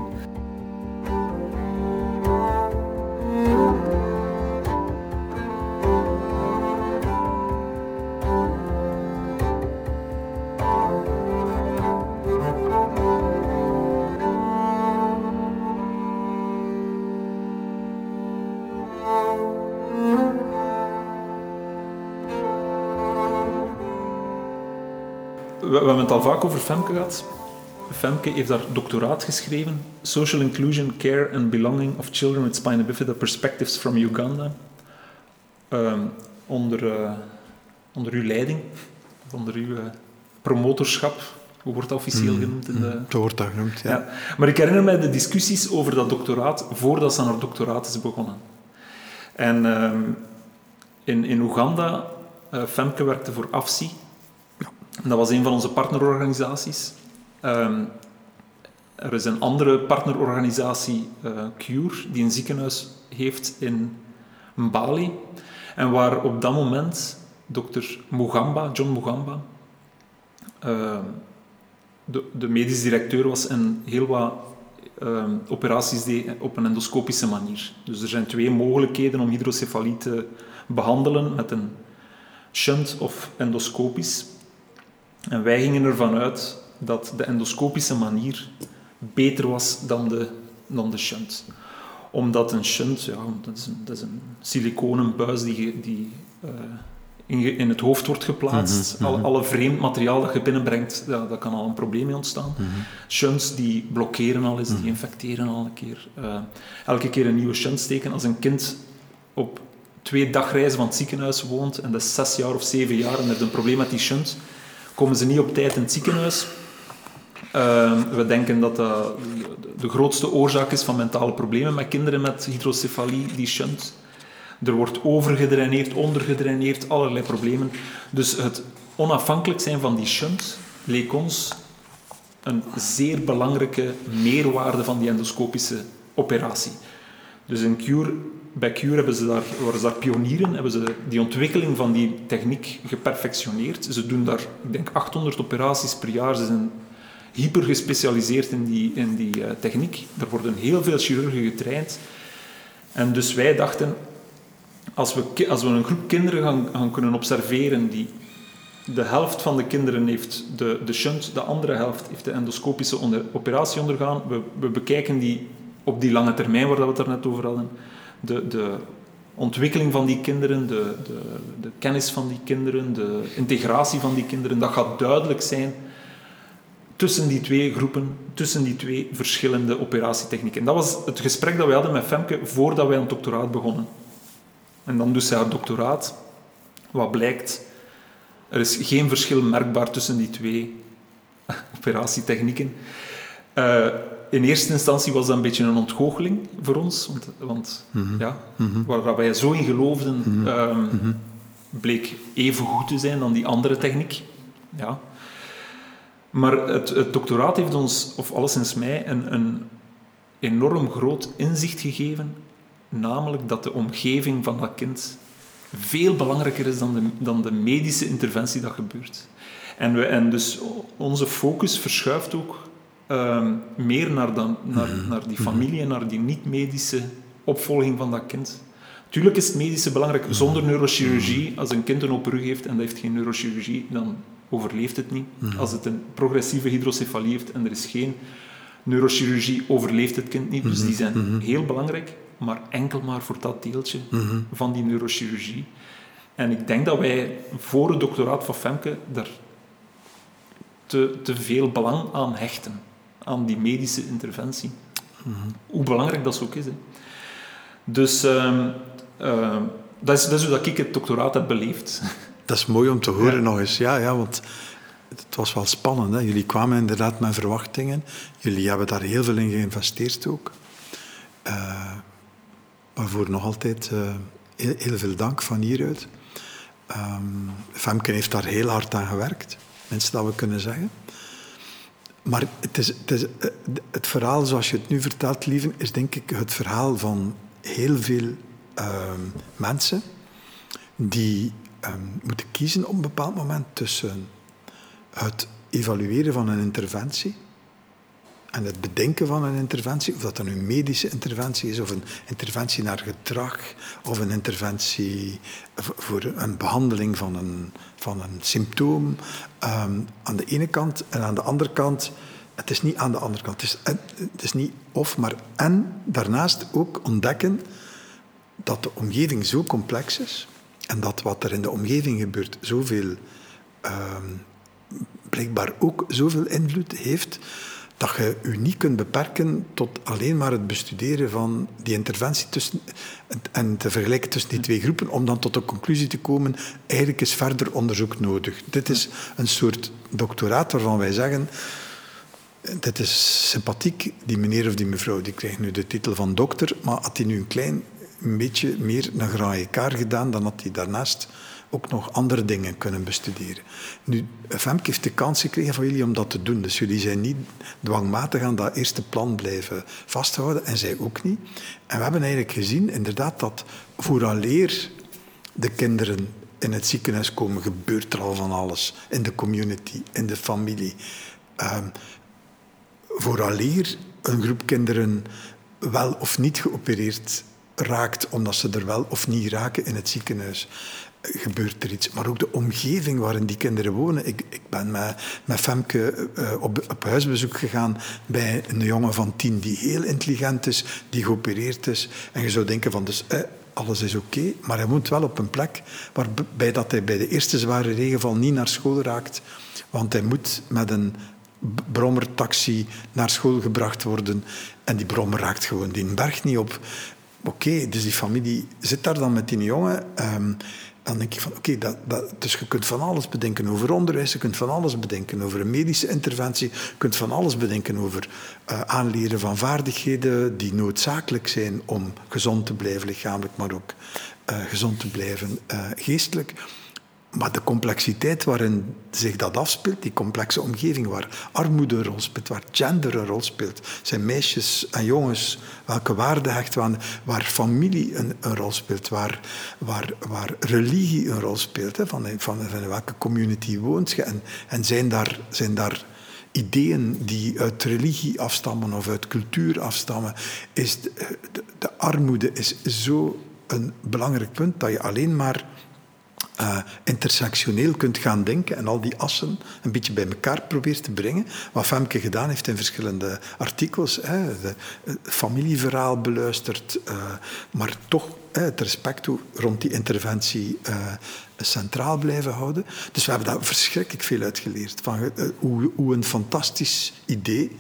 Het al vaak over Femke gehad. Femke heeft daar doctoraat geschreven. Social Inclusion, Care and Belonging of Children with Spina Bifida Perspectives from Uganda. Uh, onder, uh, onder uw leiding, onder uw uh, promotorschap. Hoe wordt dat officieel mm, genoemd? In de... Mm, zo wordt dat genoemd, ja. ja. Maar ik herinner mij de discussies over dat doctoraat voordat ze aan haar doctoraat is begonnen. En ehm, in, in Oeganda, uh, Femke werkte voor AFSI, dat was een van onze partnerorganisaties. Ehm, er is een andere partnerorganisatie, uh, Cure, die een ziekenhuis heeft in Bali. En waar op dat moment dokter Mugamba, John Mugamba, uh, de, de, medisch directeur was en heel wat uh, operaties deed op een endoscopische manier. Dus er zijn twee mogelijkheden om hydrocefalie te behandelen met een shunt of endoscopisch. En wij gingen ervan uit dat de endoscopische manier beter was dan de, dan de shunt. Omdat een shunt, ja, dat is een, dat is een siliconen buis die, die uh, in, in, het hoofd wordt geplaatst. Mm alle, vreemd materiaal dat je binnenbrengt, ja, dat kan al een probleem mee ontstaan. Mm Shunts die blokkeren al eens, die mhm. infecteren al een keer. Uh, elke keer een nieuwe shunt steken. Als een kind op twee dagreizen van het ziekenhuis woont en dat is zes jaar of zeven jaar en heeft een probleem met die shunt, komen ze niet op tijd in het ziekenhuis. Ehm, we denken dat dat de grootste oorzaak is van mentale problemen met kinderen met hydrocefalie, die shunt. Er wordt overgedraineerd, ondergedraineerd, allerlei problemen. Dus het onafhankelijk zijn van die shunt leek ons een zeer belangrijke meerwaarde van die endoscopische operatie. Dus in Cure, bij Cure hebben ze daar, waren ze daar pionieren, hebben ze die ontwikkeling van die techniek geperfectioneerd. Ze doen daar, ik denk, 800 operaties per jaar. Ze zijn hyper gespecialiseerd in die, in die uh, techniek. Er worden heel veel chirurgen getraind. En dus wij dachten, als we, als we een groep kinderen gaan, gaan kunnen observeren die de helft van de kinderen heeft de, de shunt, de andere helft heeft de endoscopische operatie ondergaan. We, we bekijken die op die lange termijn waar we het er net over hadden. De, de ontwikkeling van die kinderen, de, de, de kennis van die kinderen, de integratie van die kinderen, dat gaat duidelijk zijn tussen die twee groepen, tussen die twee verschillende operatietechnieken. En dat was het gesprek dat we hadden met Femke voordat wij een doctoraat begonnen. En dan zij haar doctoraat. Wat blijkt, er is geen verschil merkbaar tussen die twee operatietechnieken. Uh, in eerste instantie was dat een beetje een ontgoocheling voor ons, want, want mm ja, mm waar wij zo in geloofden, mhm. Ehm, mhm. bleek even goed te zijn dan die andere techniek. Ja. Maar het, het doctoraat heeft ons, of alleszins mij, een, een enorm groot inzicht gegeven, namelijk dat de omgeving van dat kind veel belangrijker is dan de, dan de medische interventie dat gebeurt. En, we, en dus onze focus verschuift ook Ehm, meer naar, dan, naar, mhm. naar die familie en naar die niet-medische opvolging van dat kind. Tuurlijk is het medische belangrijk. Mhm. Zonder neurochirurgie, mhm. als een kind een open rug heeft en dat heeft geen neurochirurgie, dan overleeft het niet. Als het een progressieve hydrocefalie heeft en er is geen neurochirurgie, overleeft het kind niet. Dus die zijn heel belangrijk, maar enkel maar voor dat deeltje van die neurochirurgie. En ik denk dat wij voor het doctoraat van Femke daar te, te veel belang aan hechten aan die medische interventie. Hoe belangrijk dat ook is. Hè. Dus uh, uh, dat, is, dat is hoe dat ik het doctoraat heb beleefd. *laughs* Dat is mooi om te horen nog eens. Ja, ja, want het was wel spannend. Hè? Jullie kwamen inderdaad met verwachtingen. Jullie hebben daar heel veel in geïnvesteerd ook. Uh, waarvoor nog altijd uh, heel, heel, veel dank van hieruit. Um, Femke heeft daar heel hard aan gewerkt. Mensen dat we kunnen zeggen. Maar het, is, het, is, eh, het verhaal zoals je het nu vertelt, lieve, is denk ik het verhaal van heel veel ehm, mensen die ehm, moeten kiezen op een bepaald moment tussen het evalueren van een interventie en het bedenken van een interventie, of dat een medische interventie is, of een interventie naar gedrag, of een interventie voor een behandeling van een, van een symptoom, um, aan de ene kant. En aan de andere kant, het is niet aan de andere kant, het is, het is niet of, maar en daarnaast ook ontdekken dat de omgeving zo complex is en dat wat er in de omgeving gebeurt zoveel, um, blijkbaar ook zoveel invloed heeft dat je je niet kunt beperken tot alleen maar het bestuderen van die interventie tussen, en te vergelijken tussen die twee groepen, om dan tot de conclusie te komen, eigenlijk is verder onderzoek nodig. Dit is een soort doctoraat waarvan wij zeggen, dit is sympathiek, die meneer of die mevrouw, die krijgt nu de titel van dokter, maar had hij nu een klein beetje meer een graaie kaar gedaan, dan had hij daarnaast ook nog andere dingen kunnen bestuderen. Nu, Femke heeft de kans gekregen van jullie om dat te doen. Dus jullie zijn niet dwangmatig aan dat eerste plan blijven vasthouden. En zij ook niet. En we hebben eigenlijk gezien, inderdaad, dat vooraleer de kinderen in het ziekenhuis komen, gebeurt er al van alles. In de community, in de familie. Um, vooraleer een groep kinderen wel of niet geopereerd raakt, omdat ze er wel of niet raken in het ziekenhuis gebeurt er iets. Maar ook de omgeving waarin die kinderen wonen. Ik, ik ben met, met Femke uh, op, op huisbezoek gegaan bij een jongen van tien die heel intelligent is, die geopereerd is. En je zou denken van, dus eh, alles is oké, maar hij woont wel op een plek waarbij dat hij bij de eerste zware regenval niet naar school raakt. Want hij moet met een brommertaxi naar school gebracht worden. En die brommer raakt gewoon die berg niet op. Oké, dus die familie zit daar dan met die jongen. Um, dan denk ik van, oké, dat, dat, dus je kunt van alles bedenken over onderwijs, je kunt van alles bedenken over een medische interventie, je kunt van alles bedenken over uh, aanleren van vaardigheden die noodzakelijk zijn om gezond te blijven lichamelijk, maar ook uh, gezond te blijven uh, geestelijk. Maar de complexiteit waarin zich dat afspeelt, die complexe omgeving waar armoede een rol speelt, waar gender een rol speelt, zijn meisjes en jongens, welke waarde hechten aan, waar familie een, een, rol speelt, waar, waar, waar religie een rol speelt, hè, van, van, van welke community woont. Je en, en zijn, daar, zijn daar ideeën die uit religie afstammen of uit cultuur afstammen, is de, de, de armoede is zo een belangrijk punt dat je alleen maar uh, intersectioneel kunt gaan denken en al die assen een beetje bij elkaar probeert te brengen. Wat Femke gedaan heeft in verschillende artikels. Hè, het familieverhaal beluisterd, uh, maar toch hè, het respect rond die interventie centraal blijven houden. Dus we hebben daar verschrikkelijk veel uitgeleerd. Van, hoe, hoe een fantastisch idee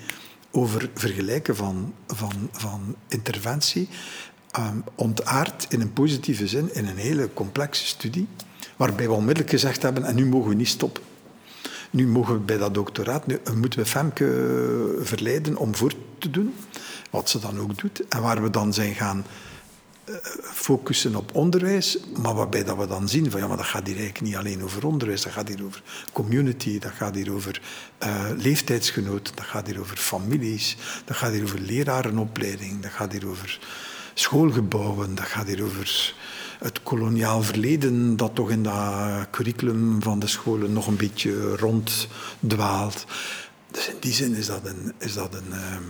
over vergelijken van, van, van interventie um, ontaard in een positieve zin in een hele complexe studie Waarbij we onmiddellijk gezegd hebben, en nu mogen we niet stoppen. Nu mogen we bij dat doctoraat, nu moeten we Femke verleiden om voor te doen, wat ze dan ook doet. En waar we dan zijn gaan eh, focussen op onderwijs, maar waarbij dat we dan zien van ja, maar dat gaat hier eigenlijk niet alleen over onderwijs, dat gaat hier over community, dat gaat hier over uh, leeftijdsgenoten, dat gaat hier over families, dat gaat hier over lerarenopleiding, dat gaat hier over schoolgebouwen, dat gaat hier over het koloniaal verleden dat toch in dat curriculum van de scholen nog een beetje ronddwaalt. Dus in die zin is dat een, is dat een, ehm,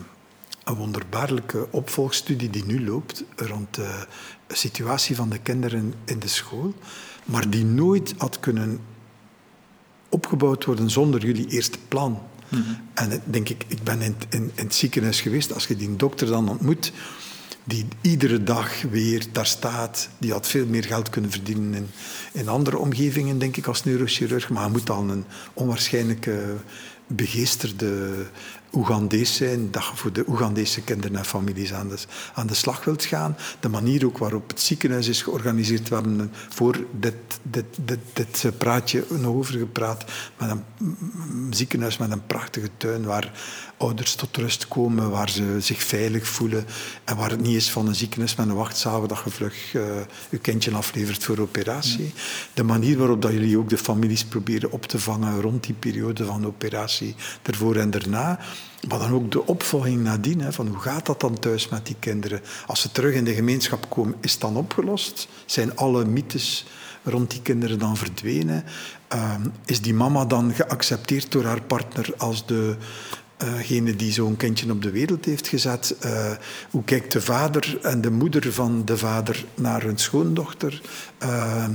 een wonderbaarlijke opvolgstudie die nu loopt rond de situatie van de kinderen in de school, maar die nooit had kunnen opgebouwd worden zonder jullie eerste plan. Mm -hmm. En denk ik, ik ben in, in, in, het ziekenhuis geweest, als je die dokter dan ontmoet, die iedere dag weer daar staat. Die had veel meer geld kunnen verdienen in, in andere omgevingen, denk ik, als neurochirurg. Maar hij moet dan een onwaarschijnlijke begeesterde Oegandees zijn, dat je voor de Oegandese kinderen en families aan de, aan de slag wilt gaan. De manier ook waarop het ziekenhuis is georganiseerd. We hebben voor dit, dit, dit, dit praatje nog over gepraat. Met een ziekenhuis met een prachtige tuin waar ouders tot rust komen, waar ze zich veilig voelen en waar het niet is van een ziekenhuis met een wachtzaal dat je vlug uh, je kindje aflevert voor operatie. De manier waarop dat jullie ook de families proberen op te vangen rond die periode van operatie, ervoor en daarna. Maar dan ook de opvolging nadien, hè, van hoe gaat dat dan thuis met die kinderen? Als ze terug in de gemeenschap komen, is het dan opgelost? Zijn alle mythes rond die kinderen dan verdwenen? Uh, is die mama dan geaccepteerd door haar partner als de degene die zo'n kindje op de wereld heeft gezet. Uh, hoe kijkt de vader en de moeder van de vader naar hun schoondochter? Uh,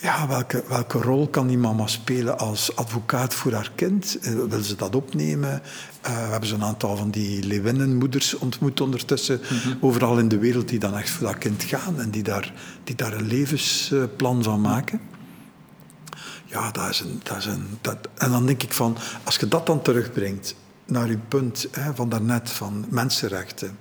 ja, welke, welke rol kan die mama spelen als advocaat voor haar kind? Uh, wil ze dat opnemen? we hebben zo'n aantal van die Lewinnenmoeders ontmoet ondertussen, mm-hmm. overal in de wereld, die dan echt voor dat kind gaan en die daar, die daar een levensplan van maken. Ja, dat is een, dat is een, dat, en dan denk ik van, als je dat dan terugbrengt naar uw punt hè, van daarnet, van mensenrechten,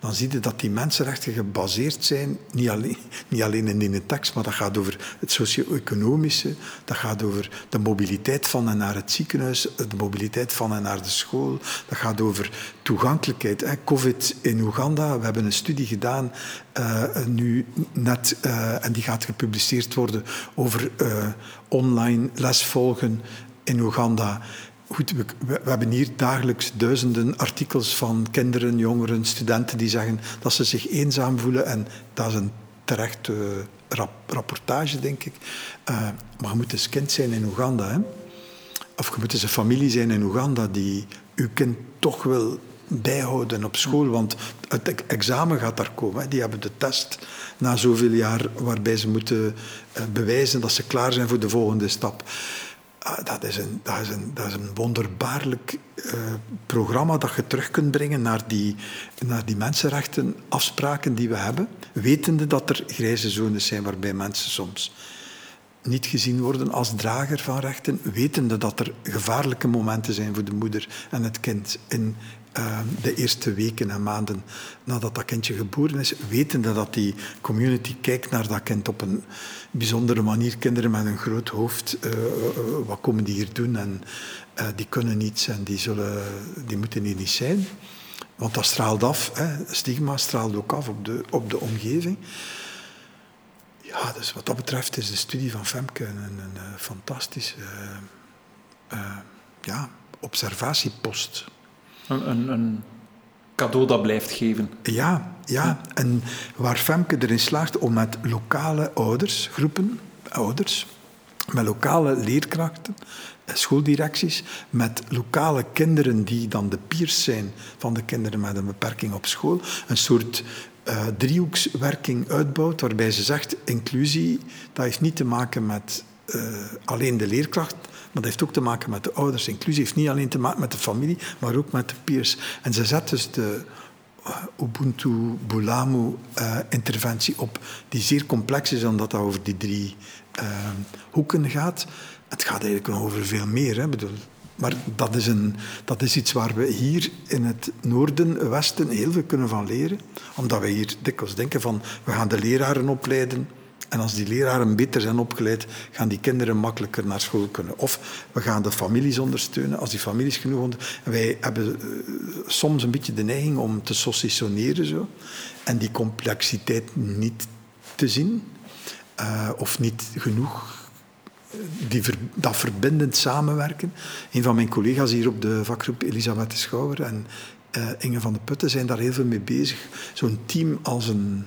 dan zie je dat die mensenrechten gebaseerd zijn, niet alleen, niet alleen in die tekst, maar dat gaat over het socio-economische, dat gaat over de mobiliteit van en naar het ziekenhuis, de mobiliteit van en naar de school, dat gaat over toegankelijkheid. Covid in Oeganda, we hebben een studie gedaan, uh, nu net, uh, en die gaat gepubliceerd worden, over uh, online lesvolgen in Oeganda. Goed, we, hebben hier dagelijks duizenden artikels van kinderen, jongeren, studenten die zeggen dat ze zich eenzaam voelen. En dat is een terechte rap, rapportage, denk ik. Uh, maar je moet eens kind zijn in Oeganda. Hè? Of je moet eens een familie zijn in Oeganda die uw kind toch wil bijhouden op school. Want het examen gaat daar komen. Hè? Die hebben de test na zoveel jaar waarbij ze moeten uh, bewijzen dat ze klaar zijn voor de volgende stap. Ah, dat, is een, dat, is een, dat is een wonderbaarlijk uh, programma dat je terug kunt brengen naar die, naar die mensenrechten afspraken die we hebben, wetende dat er grijze zones zijn waarbij mensen soms niet gezien worden als drager van rechten, wetende dat er gevaarlijke momenten zijn voor de moeder en het kind in Ehm, de eerste weken en maanden nadat dat kindje geboren is, wetende dat die community kijkt naar dat kind op een bijzondere manier. Kinderen met een groot hoofd, uh, wat komen die hier doen? En uh, die kunnen niets en die, zullen, die moeten hier niet zijn. Want dat straalt af, hè. stigma straalt ook af op de, op de omgeving. Ja, dus wat dat betreft is de studie van Femke een, een, een fantastische ja, observatiepost. Een, een, een, cadeau dat blijft geven. Ja, ja, en waar Femke erin slaagt om met lokale ouders, groepen ouders, met lokale leerkrachten, eh, schooldirecties, met lokale kinderen die dan de peers zijn van de kinderen met een beperking op school, een soort uh, driehoekswerking uitbouwt, waarbij ze zegt, inclusie, dat heeft niet te maken met uh, alleen de leerkracht, maar dat heeft ook te maken met de ouders. Inclusie heeft niet alleen te maken met de familie, maar ook met de peers. En ze zet dus de uh, Ubuntu Bulamu uh, interventie op, die zeer complex is, omdat dat over die drie hoeken gaat. Het gaat eigenlijk over veel meer. Hè. Bedoel, maar dat is, een, dat is iets waar we hier in het noorden, westen heel veel kunnen van leren. Omdat we hier dikwijls denken van, we gaan de leraren opleiden en als die leraren beter zijn opgeleid, gaan die kinderen makkelijker naar school kunnen. Of we gaan de families ondersteunen, als die families genoeg. Wij hebben uh, soms een beetje de neiging om te sociationeren zo, en die complexiteit niet te zien, uh, of niet genoeg eh, die dat verbindend samenwerken. Een van mijn collega's hier op de vakgroep, Elisabeth Schouwer en Inge van de Putten, zijn daar heel veel mee bezig. Zo'n team als een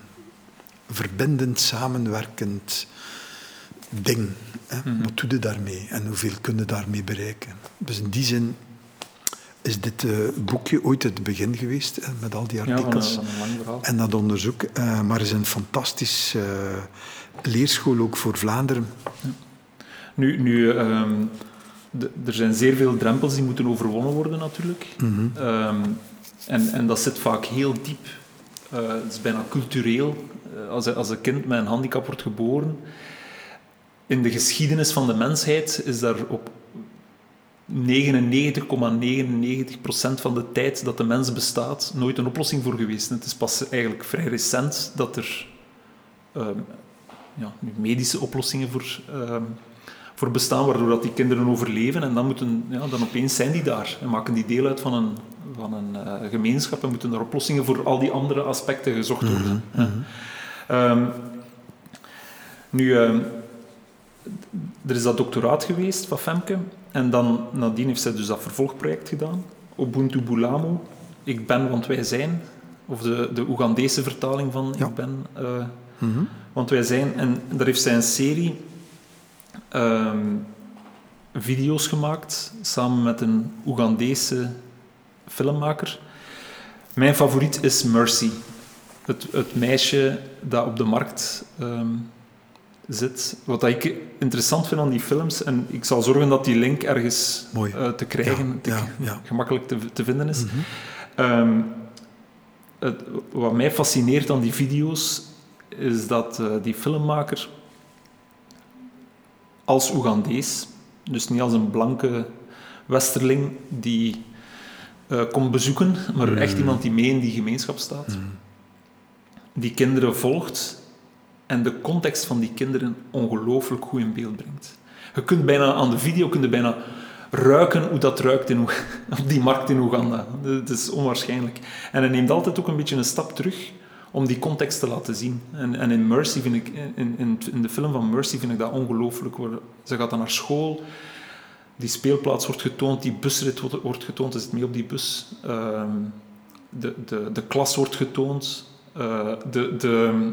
verbindend, samenwerkend ding. Hè? Mm -hmm. Wat doe je daarmee en hoeveel kun je daarmee bereiken? Dus in die zin is dit uh, boekje ooit het begin geweest, hè, met al die artikels ja, van een, en dat onderzoek. Uh, maar is een fantastisch uh, leerschool ook voor Vlaanderen. Ja. Nu, nu um, de, er zijn zeer veel drempels die moeten overwonnen worden natuurlijk. Mm -hmm. um, en, en dat zit vaak heel diep. het is bijna cultureel als, als een kind met een handicap wordt geboren, in de geschiedenis van de mensheid is daar op 99,99% van de tijd dat de mens bestaat nooit een oplossing voor geweest. het is pas eigenlijk vrij recent dat er um, ja, medische oplossingen voor, um, voor bestaan, waardoor dat die kinderen overleven. En dan, moeten, ja, dan opeens zijn die daar en maken die deel uit van een, van een uh, gemeenschap en moeten er oplossingen voor al die andere aspecten gezocht worden. Mm -hmm. Um, nu, um, er is dat doctoraat geweest van Femke. En dan, nadien heeft zij dus dat vervolgproject gedaan. Ubuntu Bulamo. Ik ben, want wij zijn. Of de, de Oegandese vertaling van ja. ik ben. Uh, mm -hmm. Want wij zijn. En daar heeft zij een serie um, video's gemaakt. Samen met een Oegandese filmmaker. Mijn favoriet is Mercy het, het meisje dat op de markt um, zit. Wat ik interessant vind aan die films, en ik zal zorgen dat die link ergens uh, te krijgen, ja, te, ja, ja. gemakkelijk te, te, vinden is. Mm -hmm. um, het, wat mij fascineert aan die video's, is dat uh, die filmmaker als Oegandees, dus niet als een blanke westerling die uh, komt bezoeken, maar mm. echt iemand die mee in die gemeenschap staat. Mm die kinderen volgt en de context van die kinderen ongelooflijk goed in beeld brengt. Je kunt bijna aan de video kun je bijna ruiken hoe dat ruikt in, *laughs* op die markt in Oeganda. Het is onwaarschijnlijk. En hij neemt altijd ook een beetje een stap terug om die context te laten zien. En, en in Mercy vind ik, in, in, de film van Mercy vind ik dat ongelooflijk. Ze gaat dan naar school, die speelplaats wordt getoond, die busrit wordt getoond, ze zit mee op die bus. Uh, de, de, de klas wordt getoond, uh, de, de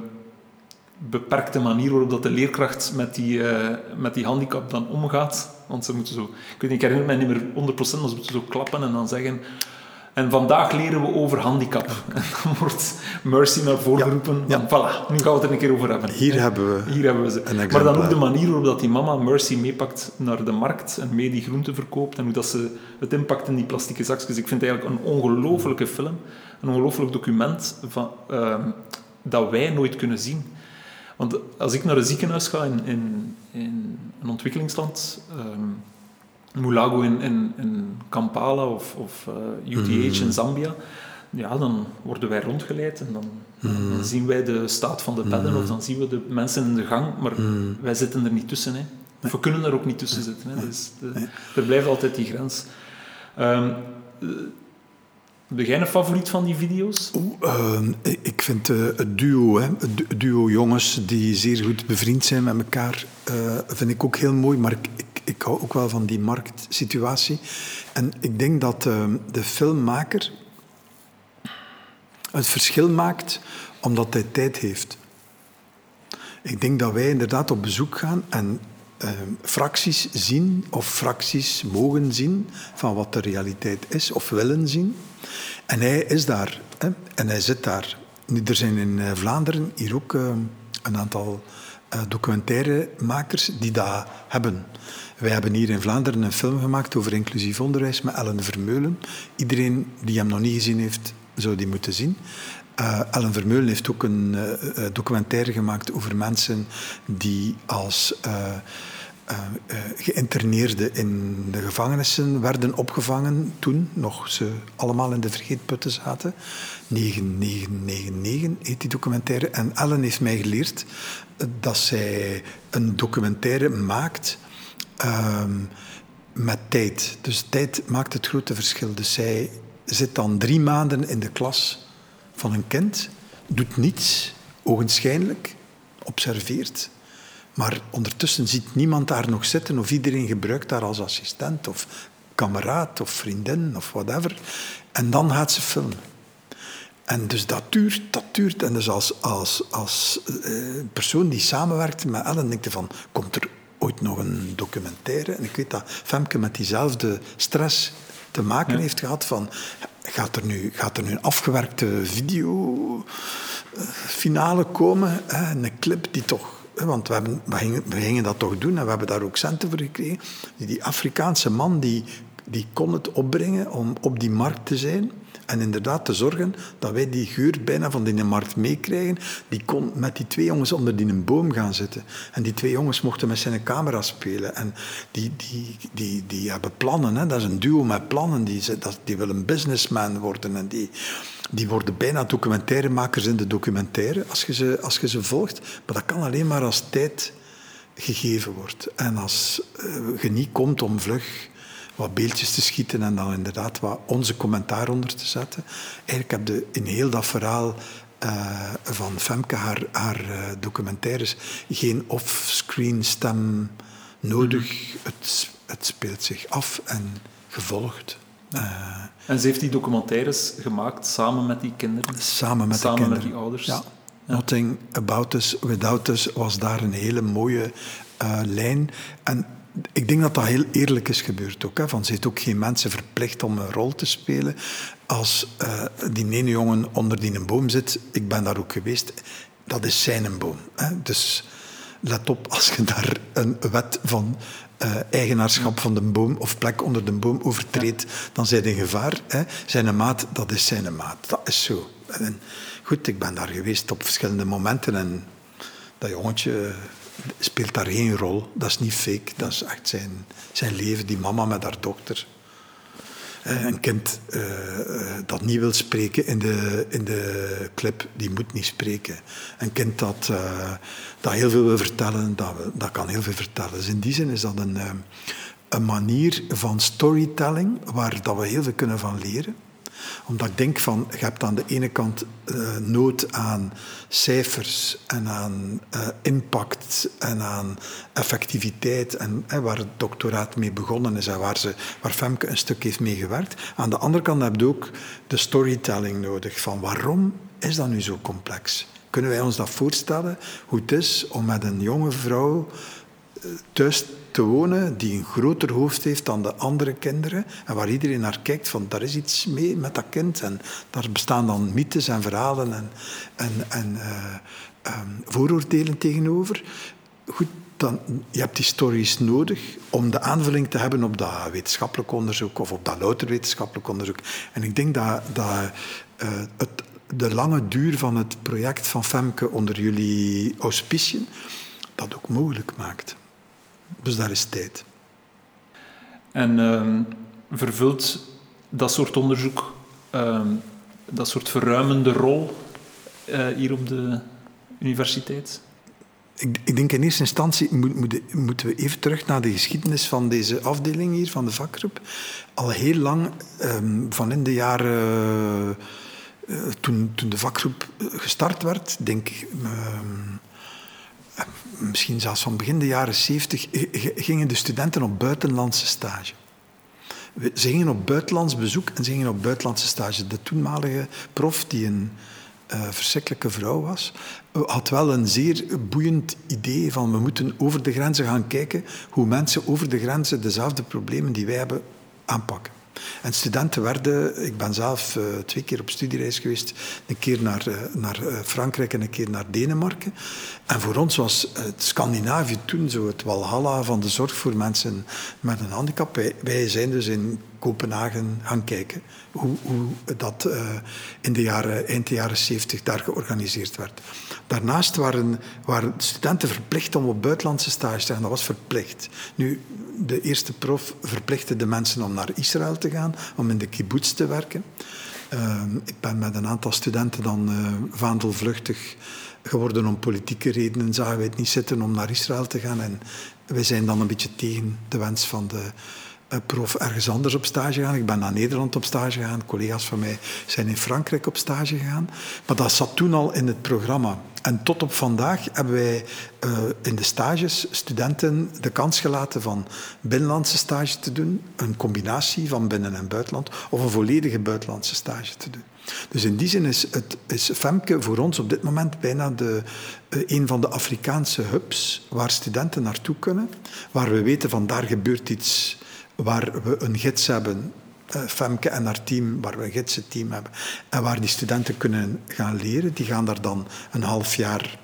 beperkte manier waarop dat de leerkracht met die, uh, met die handicap dan omgaat. Want ze moeten zo, ik weet niet, herinner mij niet meer 100%, maar ze moeten zo klappen en dan zeggen. En vandaag leren we over handicap. En *laughs* dan wordt Mercy naar voren geroepen. Ja, ja. Voilà, nu gaan we het er een keer over hebben. Hier hebben we, Hier hebben we ze. Maar dan ook de manier waarop dat die mama Mercy meepakt naar de markt en mee die groenten verkoopt en hoe dat ze het impact in die plastieke zakjes. Ik vind het eigenlijk een ongelofelijke film een ongelooflijk document van, uh, dat wij nooit kunnen zien. Want als ik naar een ziekenhuis ga in, in, in een ontwikkelingsland, um, Mulago in, in, in Kampala of, of UTH in mm. Zambia, ja, dan worden wij rondgeleid en dan, dan, mm. zien wij de staat van de bedden mm. of dan zien we de mensen in de gang, maar wij zitten er niet tussen. Hè. Of we kunnen er ook niet tussen zitten. Hè. Dus de, er blijft altijd die grens. Um, een favoriet van die video's? Ehm, ik vind uh, het duo, hè, het duo jongens die zeer goed bevriend zijn met elkaar, uh, vind ik ook heel mooi. Maar ik, ik, ik, hou ook wel van die marktsituatie. En ik denk dat ehm, de filmmaker het verschil maakt omdat hij tijd heeft. Ik denk dat wij inderdaad op bezoek gaan en uh, fracties zien of fracties mogen zien van wat de realiteit is of willen zien. En hij is daar en hij zit daar. Nu, er zijn in eh, Vlaanderen hier ook uh, een aantal uh, documentairemakers die dat hebben. Wij hebben hier in Vlaanderen een film gemaakt over inclusief onderwijs met Ellen Vermeulen. Iedereen die hem nog niet gezien heeft, zou die moeten zien. Ellen Vermeulen heeft ook een documentaire gemaakt over mensen die als uh, geïnterneerden in de gevangenissen werden opgevangen toen nog ze allemaal in de vergeetputten zaten. 9999 heet die documentaire. En Ellen heeft mij geleerd dat zij een documentaire maakt ehm, met tijd. Dus tijd maakt het grote verschil. Dus zij zit dan drie maanden in de klas van een kind, doet niets, ogenschijnlijk, observeert maar ondertussen ziet niemand daar nog zitten of iedereen gebruikt daar als assistent of kameraad of vriendin of whatever. En dan gaat ze filmen. En dus dat duurt, dat duurt. En dus als, als, als eh, persoon die samenwerkt met Ellen, denk je van, komt er ooit nog een documentaire? En ik weet dat Femke met diezelfde stress te maken heeft gehad van, gaat er nu, gaat er nu een afgewerkte video eh, finale komen? Een clip die toch want we, hebben, gingen, dat toch doen en we hebben daar ook centen voor gekregen. Die Afrikaanse man die, die kon het opbrengen om op die markt te zijn. En inderdaad te zorgen dat wij die geur bijna van die markt meekrijgen. Die kon met die twee jongens onder die een boom gaan zitten. En die twee jongens mochten met zijn camera spelen. En die, die, die, die hebben plannen. Hè. Dat is een duo met plannen. Die, die wil een businessman worden. En die, die worden bijna documentairemakers in de documentaire als je, ze, als je ze volgt. Maar dat kan alleen maar als tijd gegeven wordt. En als uh, komt om vlug wat beeldjes te schieten en dan inderdaad wat onze commentaar onder te zetten. Eigenlijk heb je in heel dat verhaal uh, van Femke, haar, haar uh, documentaires, geen off-screen stem nodig. Het, het speelt zich af en gevolgd. Uh, en ze heeft die documentaires gemaakt samen met die kinderen? Samen met, samen die, met die ouders? Ja. Nothing About Us Without Us was daar een hele mooie lijn. En ik denk dat dat heel eerlijk is gebeurd ook. Hè, van ze heeft ook geen mensen verplicht om een rol te spelen. Als uh, die ene jongen onder die een boom zit, ik ben daar ook geweest, dat is zijn boom. Hè. Dus let op als je daar een wet van uh, eigenaarschap van de boom of plek onder de boom overtreedt, dan zijn in gevaar. Hè. Zijn maat, dat is zijn maat. Dat is zo. En goed, ik ben daar geweest op verschillende momenten en dat jongetje speelt daar geen rol. Dat is niet fake, dat is echt zijn, zijn leven, die mama met haar dochter. Eh, een kind uh, dat niet wil spreken in de, in de clip, die moet niet spreken. Een kind dat, dat heel veel wil vertellen, dat, dat kan heel veel vertellen. Dus in die zin is dat een, een manier van storytelling waar dat we heel veel kunnen van leren omdat ik denk van, je hebt aan de ene kant uh, nood aan cijfers en aan uh, impact en aan effectiviteit. En waar het doctoraat mee begonnen is en waar, ze, waar Femke een stuk heeft mee gewerkt. Aan de andere kant heb je ook de storytelling nodig. Van waarom is dat nu zo complex? Kunnen wij ons dat voorstellen, hoe het is om met een jonge vrouw eh, thuis te wonen die een groter hoofd heeft dan de andere kinderen en waar iedereen naar kijkt van daar is iets mee met dat kind en daar bestaan dan mythes en verhalen en, en, en uh, um, vooroordelen tegenover. Goed, dan, je hebt die stories nodig om de aanvulling te hebben op dat wetenschappelijk onderzoek of op dat louter wetenschappelijk onderzoek. En ik denk dat, dat uh, het, de lange duur van het project van Femke onder jullie auspiciën dat ook mogelijk maakt. Dus daar is tijd. En ehm, vervult dat soort onderzoek, ehm, dat soort verruimende rol uh, hier op de universiteit? Ik, ik, denk in eerste instantie moet, moeten we even terug naar de geschiedenis van deze afdeling hier, van de vakgroep. Al heel lang, um, van in de jaren. Uh, toen, toen de vakgroep gestart werd, denk ik. Misschien zelfs van begin de jaren zeventig, gingen de studenten op buitenlandse stage. Ze gingen op buitenlands bezoek en ze gingen op buitenlandse stage. De toenmalige prof, die een uh, verschrikkelijke vrouw was, had wel een zeer boeiend idee van we moeten over de grenzen gaan kijken hoe mensen over de grenzen dezelfde problemen die wij hebben aanpakken. En studenten werden, ik ben zelf uh, twee keer op studiereis geweest, een keer naar, uh, naar uh, Frankrijk en een keer naar Denemarken. En voor ons was het Scandinavië toen zo het walhalla van de zorg voor mensen met een handicap. Wij, wij zijn dus in Kopenhagen gaan kijken hoe, dat in de jaren, eind de jaren 70 daar georganiseerd werd. Daarnaast waren, waren studenten verplicht om op buitenlandse stage te gaan. Dat was verplicht. Nu, de eerste prof verplichtte de mensen om naar Israël te gaan, om in de kibbutz te werken. Uh, ik ben met een aantal studenten dan uh, vaandelvluchtig geworden om politieke redenen. Zagen wij het niet zitten om naar Israël te gaan. En wij zijn dan een beetje tegen de wens van de prof ergens anders op stage gegaan. Ik ben naar Nederland op stage gegaan. Collega's van mij zijn in Frankrijk op stage gegaan. Maar dat zat toen al in het programma. En tot op vandaag hebben wij uh, in de stages studenten de kans gelaten van binnenlandse stage te doen, een combinatie van binnen- en buitenland, of een volledige buitenlandse stage te doen. Dus in die zin is, het, is Femke voor ons op dit moment bijna de, uh, een van de Afrikaanse hubs waar studenten naartoe kunnen, waar we weten van daar gebeurt iets, waar we een gids hebben uh, Femke en haar team, waar we een gidsenteam hebben, en waar die studenten kunnen gaan leren. Die gaan daar dan een half jaar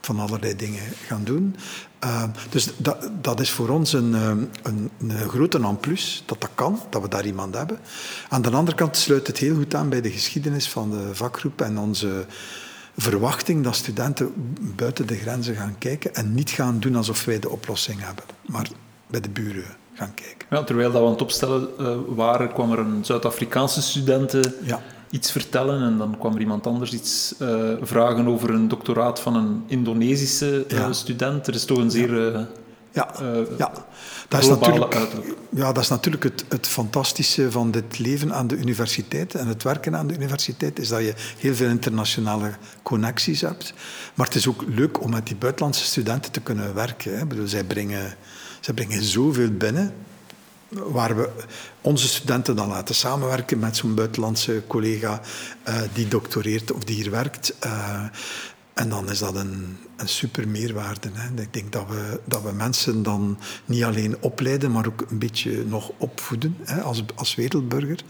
van allerlei dingen gaan doen. Uh, dus dat, dat is voor ons een, een, een grote plus dat dat kan, dat we daar iemand hebben. Aan de andere kant sluit het heel goed aan bij de geschiedenis van de vakgroep en onze verwachting dat studenten buiten de grenzen gaan kijken en niet gaan doen alsof wij de oplossing hebben, maar bij de buren gaan kijken. Ja, terwijl dat we aan het opstellen uh, waren, kwam er een Zuid-Afrikaanse student ja. iets vertellen en dan kwam er iemand anders iets uh, vragen over een doctoraat van een Indonesische ja. student. Er is toch een zeer... Ja, ja. Dat, is natuurlijk, ja, dat is natuurlijk het, het fantastische van dit leven aan de universiteit en het werken aan de universiteit, is dat je heel veel internationale connecties hebt. Maar het is ook leuk om met die buitenlandse studenten te kunnen werken. Hè. Ik bedoel, zij brengen ze brengen zoveel binnen, waar we onze studenten dan laten samenwerken met zo'n buitenlandse collega uh, die doctoreert of die hier werkt. Uh, en dan is dat een, een super meerwaarde. Hè. Ik denk dat we, dat we mensen dan niet alleen opleiden, maar ook een beetje nog opvoeden hè, als, als wereldburger.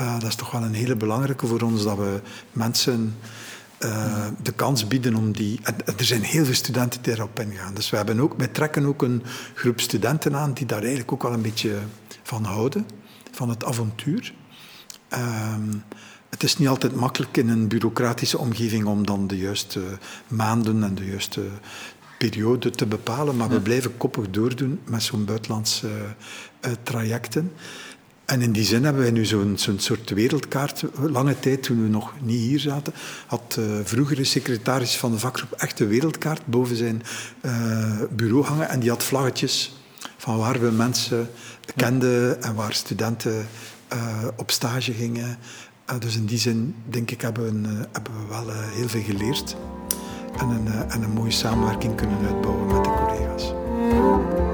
Uh, dat is toch wel een hele belangrijke voor ons, dat we mensen uh, de kans bieden om die... Er zijn heel veel studenten die erop ingaan. Dus we hebben ook, wij trekken ook een groep studenten aan die daar eigenlijk ook wel een beetje van houden, van het avontuur. Uh, het is niet altijd makkelijk in een bureaucratische omgeving om dan de juiste maanden en de juiste periode te bepalen, maar we blijven koppig doordoen met zo'n buitenlandse uh, trajecten. En in die zin hebben wij nu zo'n soort wereldkaart. Lange tijd, toen we nog niet hier zaten, had uh, vroegere secretaris van de vakgroep echt een wereldkaart boven zijn uh, bureau hangen. En die had vlaggetjes van waar we mensen kenden en waar studenten uh, op stage gingen. dus in die zin, denk ik, hebben we, hebben we wel heel veel geleerd. En een, en een mooie samenwerking kunnen uitbouwen met de collega's.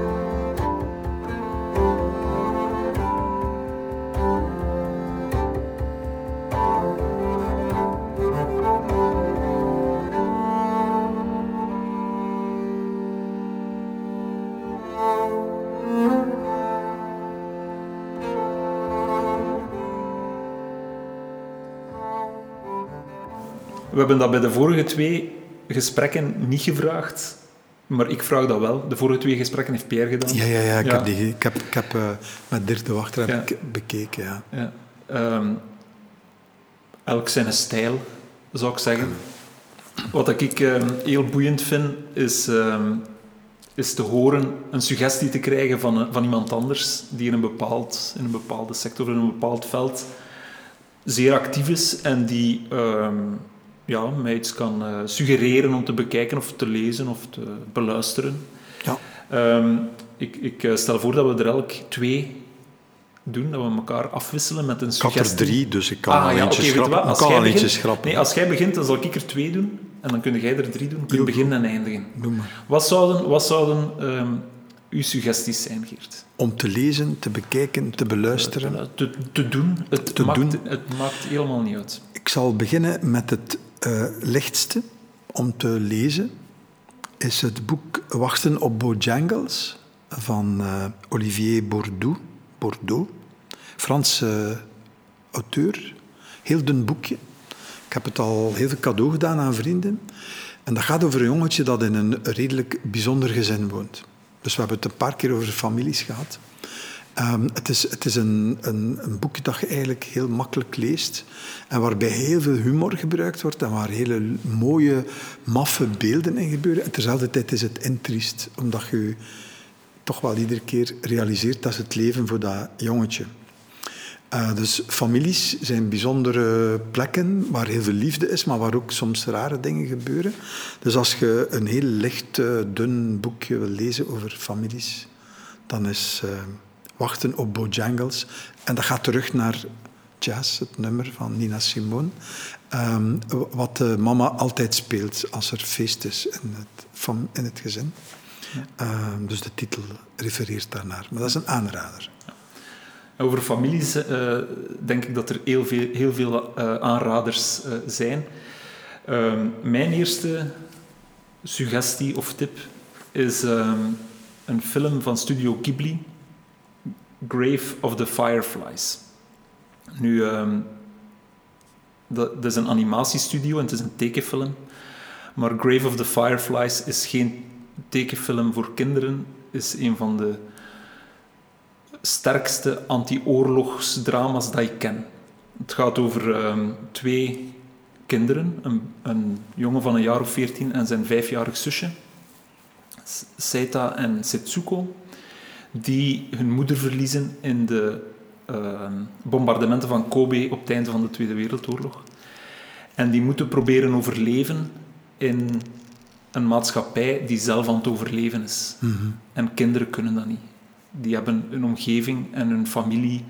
We hebben dat bij de vorige twee gesprekken niet gevraagd, maar ik vraag dat wel. De vorige twee gesprekken heeft Pierre gedaan. Ja, ja, ja. Ik, ja. Heb, die, ik heb, ik heb uh, met Dirk de Wachter heb ja. ik bekeken. Ja. ja. Um, elk zijn stijl, zou ik zeggen. Wat ik um, heel boeiend vind, is um, is te horen, een suggestie te krijgen van, van iemand anders die in een, bepaald, in een bepaalde sector, in een bepaald veld zeer actief is en die ehm, ja, mij iets kan uh, suggereren om te bekijken of te lezen of te beluisteren. Ja. Ehm, ik, ik eh, stel voor dat we er elk twee doen, dat we elkaar afwisselen met een suggestie. Ik had er drie, dus ik kan ah, al ja, eentje schrappen. als kan jij eentje begint- schrappen. Nee, als jij begint, dan zal ik er twee doen. En dan kun jij er drie doen. Kun beginnen en eindigen. Doe maar. Wat zouden, wat zouden ehm, uw suggesties zijn, Geert? Om te lezen, te bekijken, te beluisteren. Te, te doen. Het, Te maakt, doen. het maakt helemaal niet uit. Ik zal beginnen met het eh, lichtste om te lezen. Is het boek Wachten op Bojangles van eh, Olivier Bordeaux. Bordeaux. Franse auteur. Heel dun boekje. Ik heb het al heel veel cadeau gedaan aan vrienden. En dat gaat over een jongetje dat in een redelijk bijzonder gezin woont. Dus we hebben het een paar keer over families gehad. Ehm, het is, het is een, een, een boekje dat je eigenlijk heel makkelijk leest en waarbij heel veel humor gebruikt wordt en waar hele mooie, maffe beelden in gebeuren. En terzelfde tijd is het intriest, omdat je toch wel iedere keer realiseert dat het leven voor dat jongetje. Eh, dus families zijn bijzondere plekken waar heel veel liefde is, maar waar ook soms rare dingen gebeuren. Dus als je een heel licht, eh, dun boekje wil lezen over families, dan is eh, Wachten op Bojangles. En dat gaat terug naar Jazz, het nummer van Nina Simone. Ehm, wat de mama altijd speelt als er feest is in het, fam- in het gezin. Ehm, dus de titel refereert daarnaar. Maar dat is een aanrader. Over families eh, denk ik dat er heel veel, heel veel eh, aanraders eh, zijn. Ehm, mijn eerste suggestie of tip is een film van Studio Ghibli, Grave of the Fireflies. Nu, ehm, dat, is een animatiestudio en het is een tekenfilm. Maar Grave of the Fireflies is geen tekenfilm voor kinderen, is een van de sterkste anti-oorlogsdrama's dat ik ken. Het gaat over ehm, twee kinderen, een, een jongen van een jaar of veertien en zijn vijfjarig zusje, Seita en Setsuko, die hun moeder verliezen in de ehm, bombardementen van Kobe op het einde van de Tweede Wereldoorlog. En die moeten proberen overleven in een maatschappij die zelf aan het overleven is. En kinderen kunnen dat niet. Die hebben een omgeving en een familie,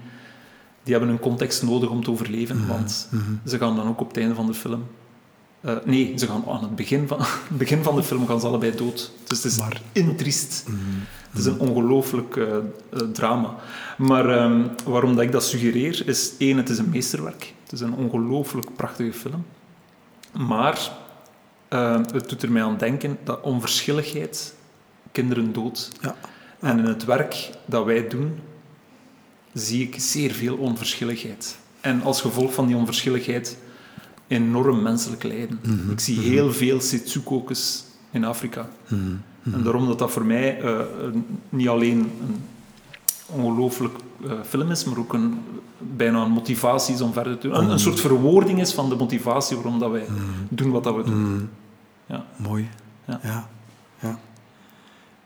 die hebben een context nodig om te overleven, want ze gaan dan ook op het einde van de film... eh, nee, ze gaan aan het begin van, *laughs* begin van de film gaan ze allebei dood. Dus het is Maar- intriest. Het is een ongelooflijk eh, eh, drama. Maar ehm, waarom dat ik dat suggereer, is één, het is een meesterwerk. Het is een ongelooflijk prachtige film. Maar eh, het doet er mij aan denken dat onverschilligheid kinderen doodt. Ja. En in het werk dat wij doen, zie ik zeer veel onverschilligheid. En als gevolg van die onverschilligheid enorm menselijk lijden. Ik zie heel veel Setsukokus in Afrika. En daarom dat dat voor mij eh, een- niet alleen een ongelooflijk eh, film is, maar ook een, bijna een motivatie is om verder te doen. Een, een soort verwoording is van de motivatie waarom dat wij doen wat dat we doen. Ja. Mooi. Ja. Ja. Ja.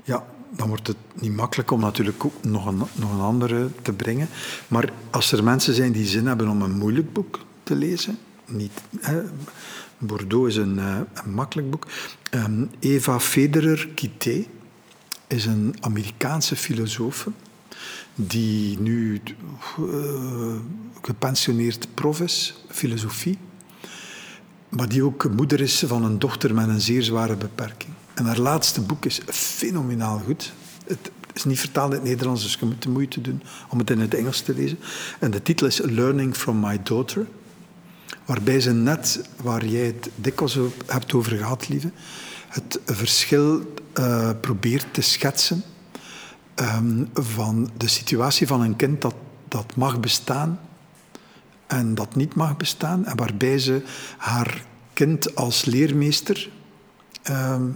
ja, dan wordt het niet makkelijk om natuurlijk ook nog een, nog een andere te brengen. Maar als er mensen zijn die zin hebben om een moeilijk boek te lezen, niet, Bordeaux is een, eh, makkelijk boek. Ehm, Eva Federer Quité is een Amerikaanse filosoof die nu eh, gepensioneerd prof is, filosofie. Maar die ook moeder is van een dochter met een zeer zware beperking. En haar laatste boek is fenomenaal goed. Het is niet vertaald in het Nederlands, dus je moet de moeite doen om het in het Engels te lezen. En de titel is Learning from My Daughter. Waarbij ze net, waar jij het dikwijls hebt over gehad, lieve, het verschil eh, probeert te schetsen ehm, van de situatie van een kind dat, dat mag bestaan en dat niet mag bestaan. En waarbij ze haar kind als leermeester ehm,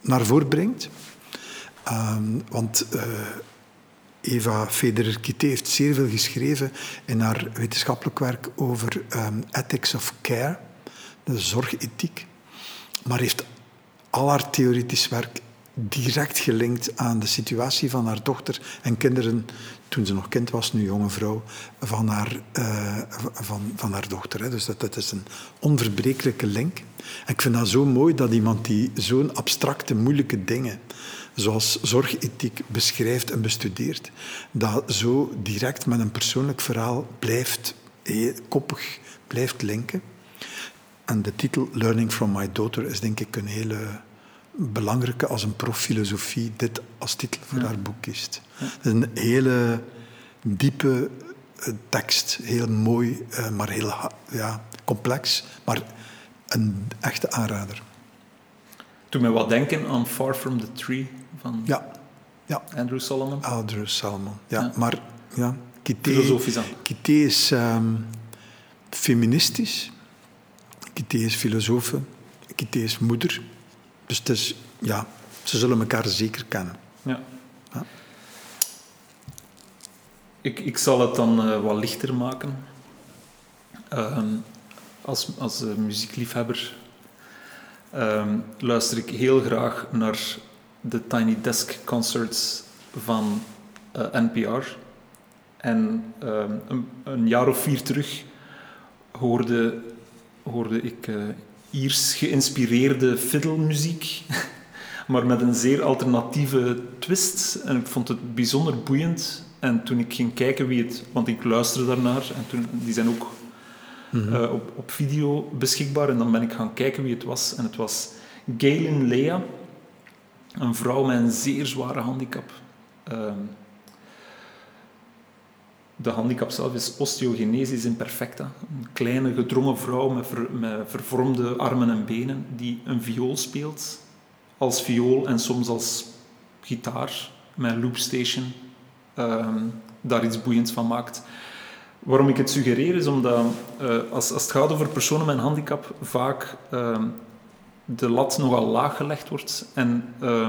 naar voren brengt. Ehm, want eh, Eva Federer-Quité heeft zeer veel geschreven in haar wetenschappelijk werk over ehm, ethics of care, de zorgethiek. Maar heeft al haar theoretisch werk direct gelinkt aan de situatie van haar dochter en kinderen, toen ze nog kind was, nu jonge vrouw, van haar, uh, van, van haar dochter. Hè. Dus dat, dat is een onverbrekelijke link. Ik vind dat zo mooi dat iemand die zo'n abstracte, moeilijke dingen, zoals zorgethiek, beschrijft en bestudeert, dat zo direct met een persoonlijk verhaal blijft, eh, koppig blijft linken. En de titel Learning from My Daughter is denk ik een hele belangrijke als een prof filosofie dit als titel voor haar boek kiest. Het is een hele diepe eh, tekst, heel mooi, eh, maar heel ja, complex, maar een echte aanrader. Doe mij wat denken aan Far From The Tree van ja. Ja. Andrew Solomon. Andrew Solomon, ja. Maar ja, Kité, Filosofisch aan. Kité is um, feministisch, Kité is filosoof, Kité is moeder. Dus het is, ja, ze zullen elkaar zeker kennen. Ja. ja. Ik, ik zal het dan uh, wat lichter maken. Uh, als als uh, muziekliefhebber ehm, luister ik heel graag naar de Tiny Desk Concerts van uh, NPR. En ehm, een, een, jaar of vier terug hoorde, hoorde ik Iers geïnspireerde fiddlemuziek, *laughs* maar met een zeer alternatieve twist. En ik vond het bijzonder boeiend. En toen ik ging kijken wie het... Want ik luisterde daarnaar en toen, die zijn ook mhm. eh, op, op video beschikbaar. En dan ben ik gaan kijken wie het was. En het was Galen Lea, een vrouw met een zeer zware handicap. Ehm, de handicap zelf is osteogenesis imperfecta. Een kleine gedrongen vrouw met, met vervormde armen en benen die een viool speelt. Als viool en soms als gitaar met loopstation. Um, daar iets boeiends van maakt. Waarom ik het suggereer is omdat uh, als, als, het gaat over personen met een handicap vaak uh, de lat nogal laag gelegd wordt. En uh,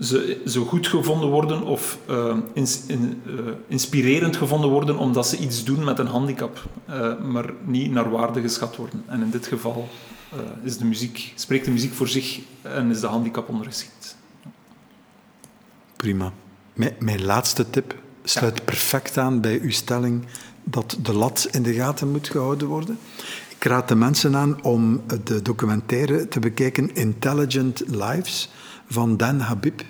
ze zo goed gevonden worden of uh, ins, in, uh, inspirerend gevonden worden omdat ze iets doen met een handicap, uh, maar niet naar waarde geschat worden. En in dit geval is de muziek, spreekt de muziek voor zich en is de handicap ondergeschikt. Prima. Mijn, mijn laatste tip sluit ja. perfect aan bij uw stelling dat de lat in de gaten moet gehouden worden. Ik raad de mensen aan om de documentaire te bekijken Intelligent Lives van Dan Habib.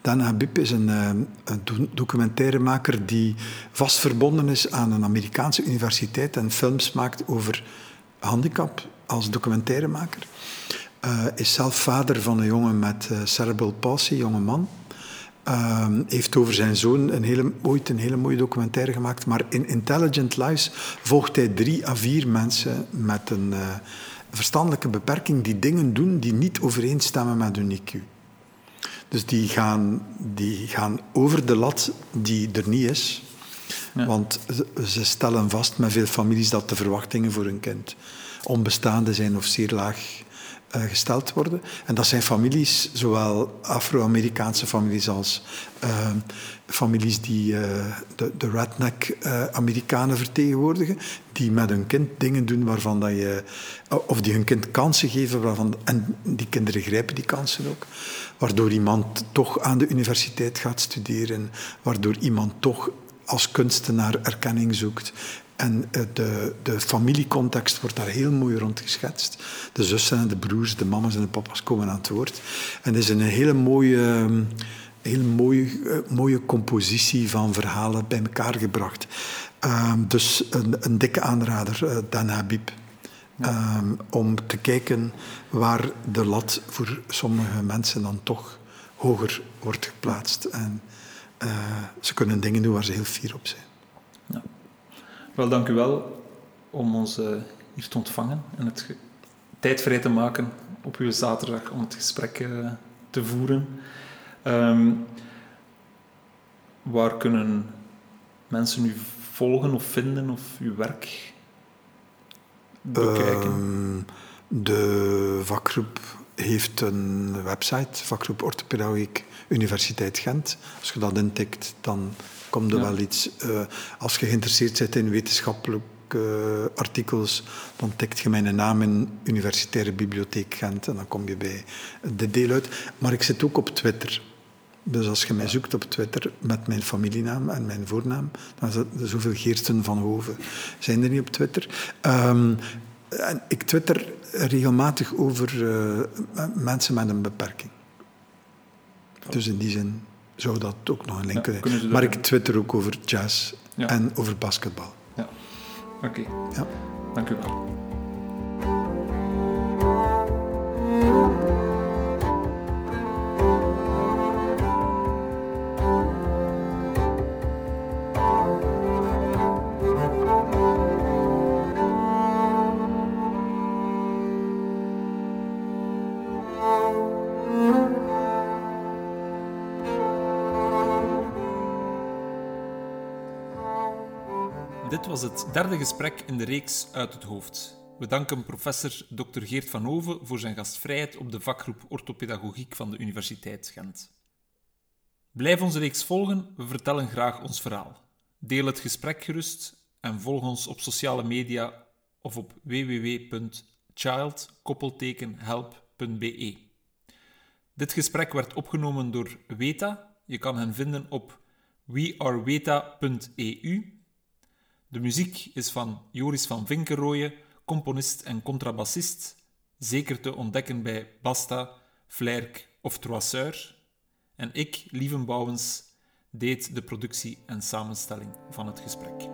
Dan Habib is een, eh, een documentairemaker die vast verbonden is aan een Amerikaanse universiteit en films maakt over handicap als documentairemaker. Uh, is zelf vader van een jongen met uh, cerebral palsy, jonge man. Uh, heeft over zijn zoon een hele, ooit een hele mooie documentaire gemaakt. Maar in Intelligent Lives volgt hij drie à vier mensen met een verstandelijke beperking die dingen doen die niet overeenstemmen met hun IQ. Dus die gaan, die gaan over de lat die er niet is. Want ze stellen vast met veel families dat de verwachtingen voor hun kind onbestaande zijn of zeer laag gesteld worden. En dat zijn families, zowel Afro-Amerikaanse families als uh, families die uh, de, de redneck-Amerikanen vertegenwoordigen, die met hun kind dingen doen waarvan dat je... of die hun kind kansen geven, waarvan, en die kinderen grijpen die kansen ook. Waardoor iemand toch aan de universiteit gaat studeren, waardoor iemand toch als kunstenaar erkenning zoekt. En eh, de, de familiecontext wordt daar heel mooi rond geschetst. De zussen en de broers, de mama's en de papa's komen aan het woord. En het is een hele mooie, heel mooie, eh, mooie compositie van verhalen bij elkaar gebracht. Ehm, dus een, een, dikke aanrader, uh, Dan Habib. Ehm, om te kijken waar de lat voor sommige mensen dan toch hoger wordt geplaatst. En ze kunnen dingen doen waar ze heel fier op zijn. Ja. Wel, dank u wel om ons hier te ontvangen en het tijd vrij te maken op uw zaterdag om het gesprek uh, te voeren. Um, waar kunnen mensen u volgen of vinden of uw werk bekijken? Um, de vakgroep heeft een website, vakgroep Orthopedagogiek Universiteit Gent. Als je dat intikt, dan komt er wel iets. Uh, als je geïnteresseerd bent in wetenschappelijk uh, artikels, dan tikt je mijn naam in Universitaire Bibliotheek Gent en dan kom je bij de deel uit. Maar ik zit ook op Twitter. Dus als je mij zoekt op Twitter met mijn familienaam en mijn voornaam, dan zijn er zoveel Geerten van Hoven zijn er niet op Twitter. Um, en ik twitter regelmatig over uh, mensen met een beperking. Dus in die zin zou dat ook nog een link ja, zijn. Maar ik twitter ook over jazz ja. en over basketbal. Ja, oké. Okay. Ja. Dank u wel. Was het derde gesprek in de reeks Uit het Hoofd. We danken professor Dr. Geert van Hoven voor zijn gastvrijheid op de vakgroep Orthopedagogiek van de Universiteit Gent. Blijf onze reeks volgen, we vertellen graag ons verhaal. Deel het gesprek gerust en volg ons op sociale media of op www.child-help.be. Dit gesprek werd opgenomen door Weta. Je kan hen vinden op weareweta.eu de muziek is van Joris van Vinkenrooyen, componist en contrabassist, zeker te ontdekken bij Basta, Flerk of Troisseur. En ik, Lieven Bouwens, deed de productie en samenstelling van het gesprek.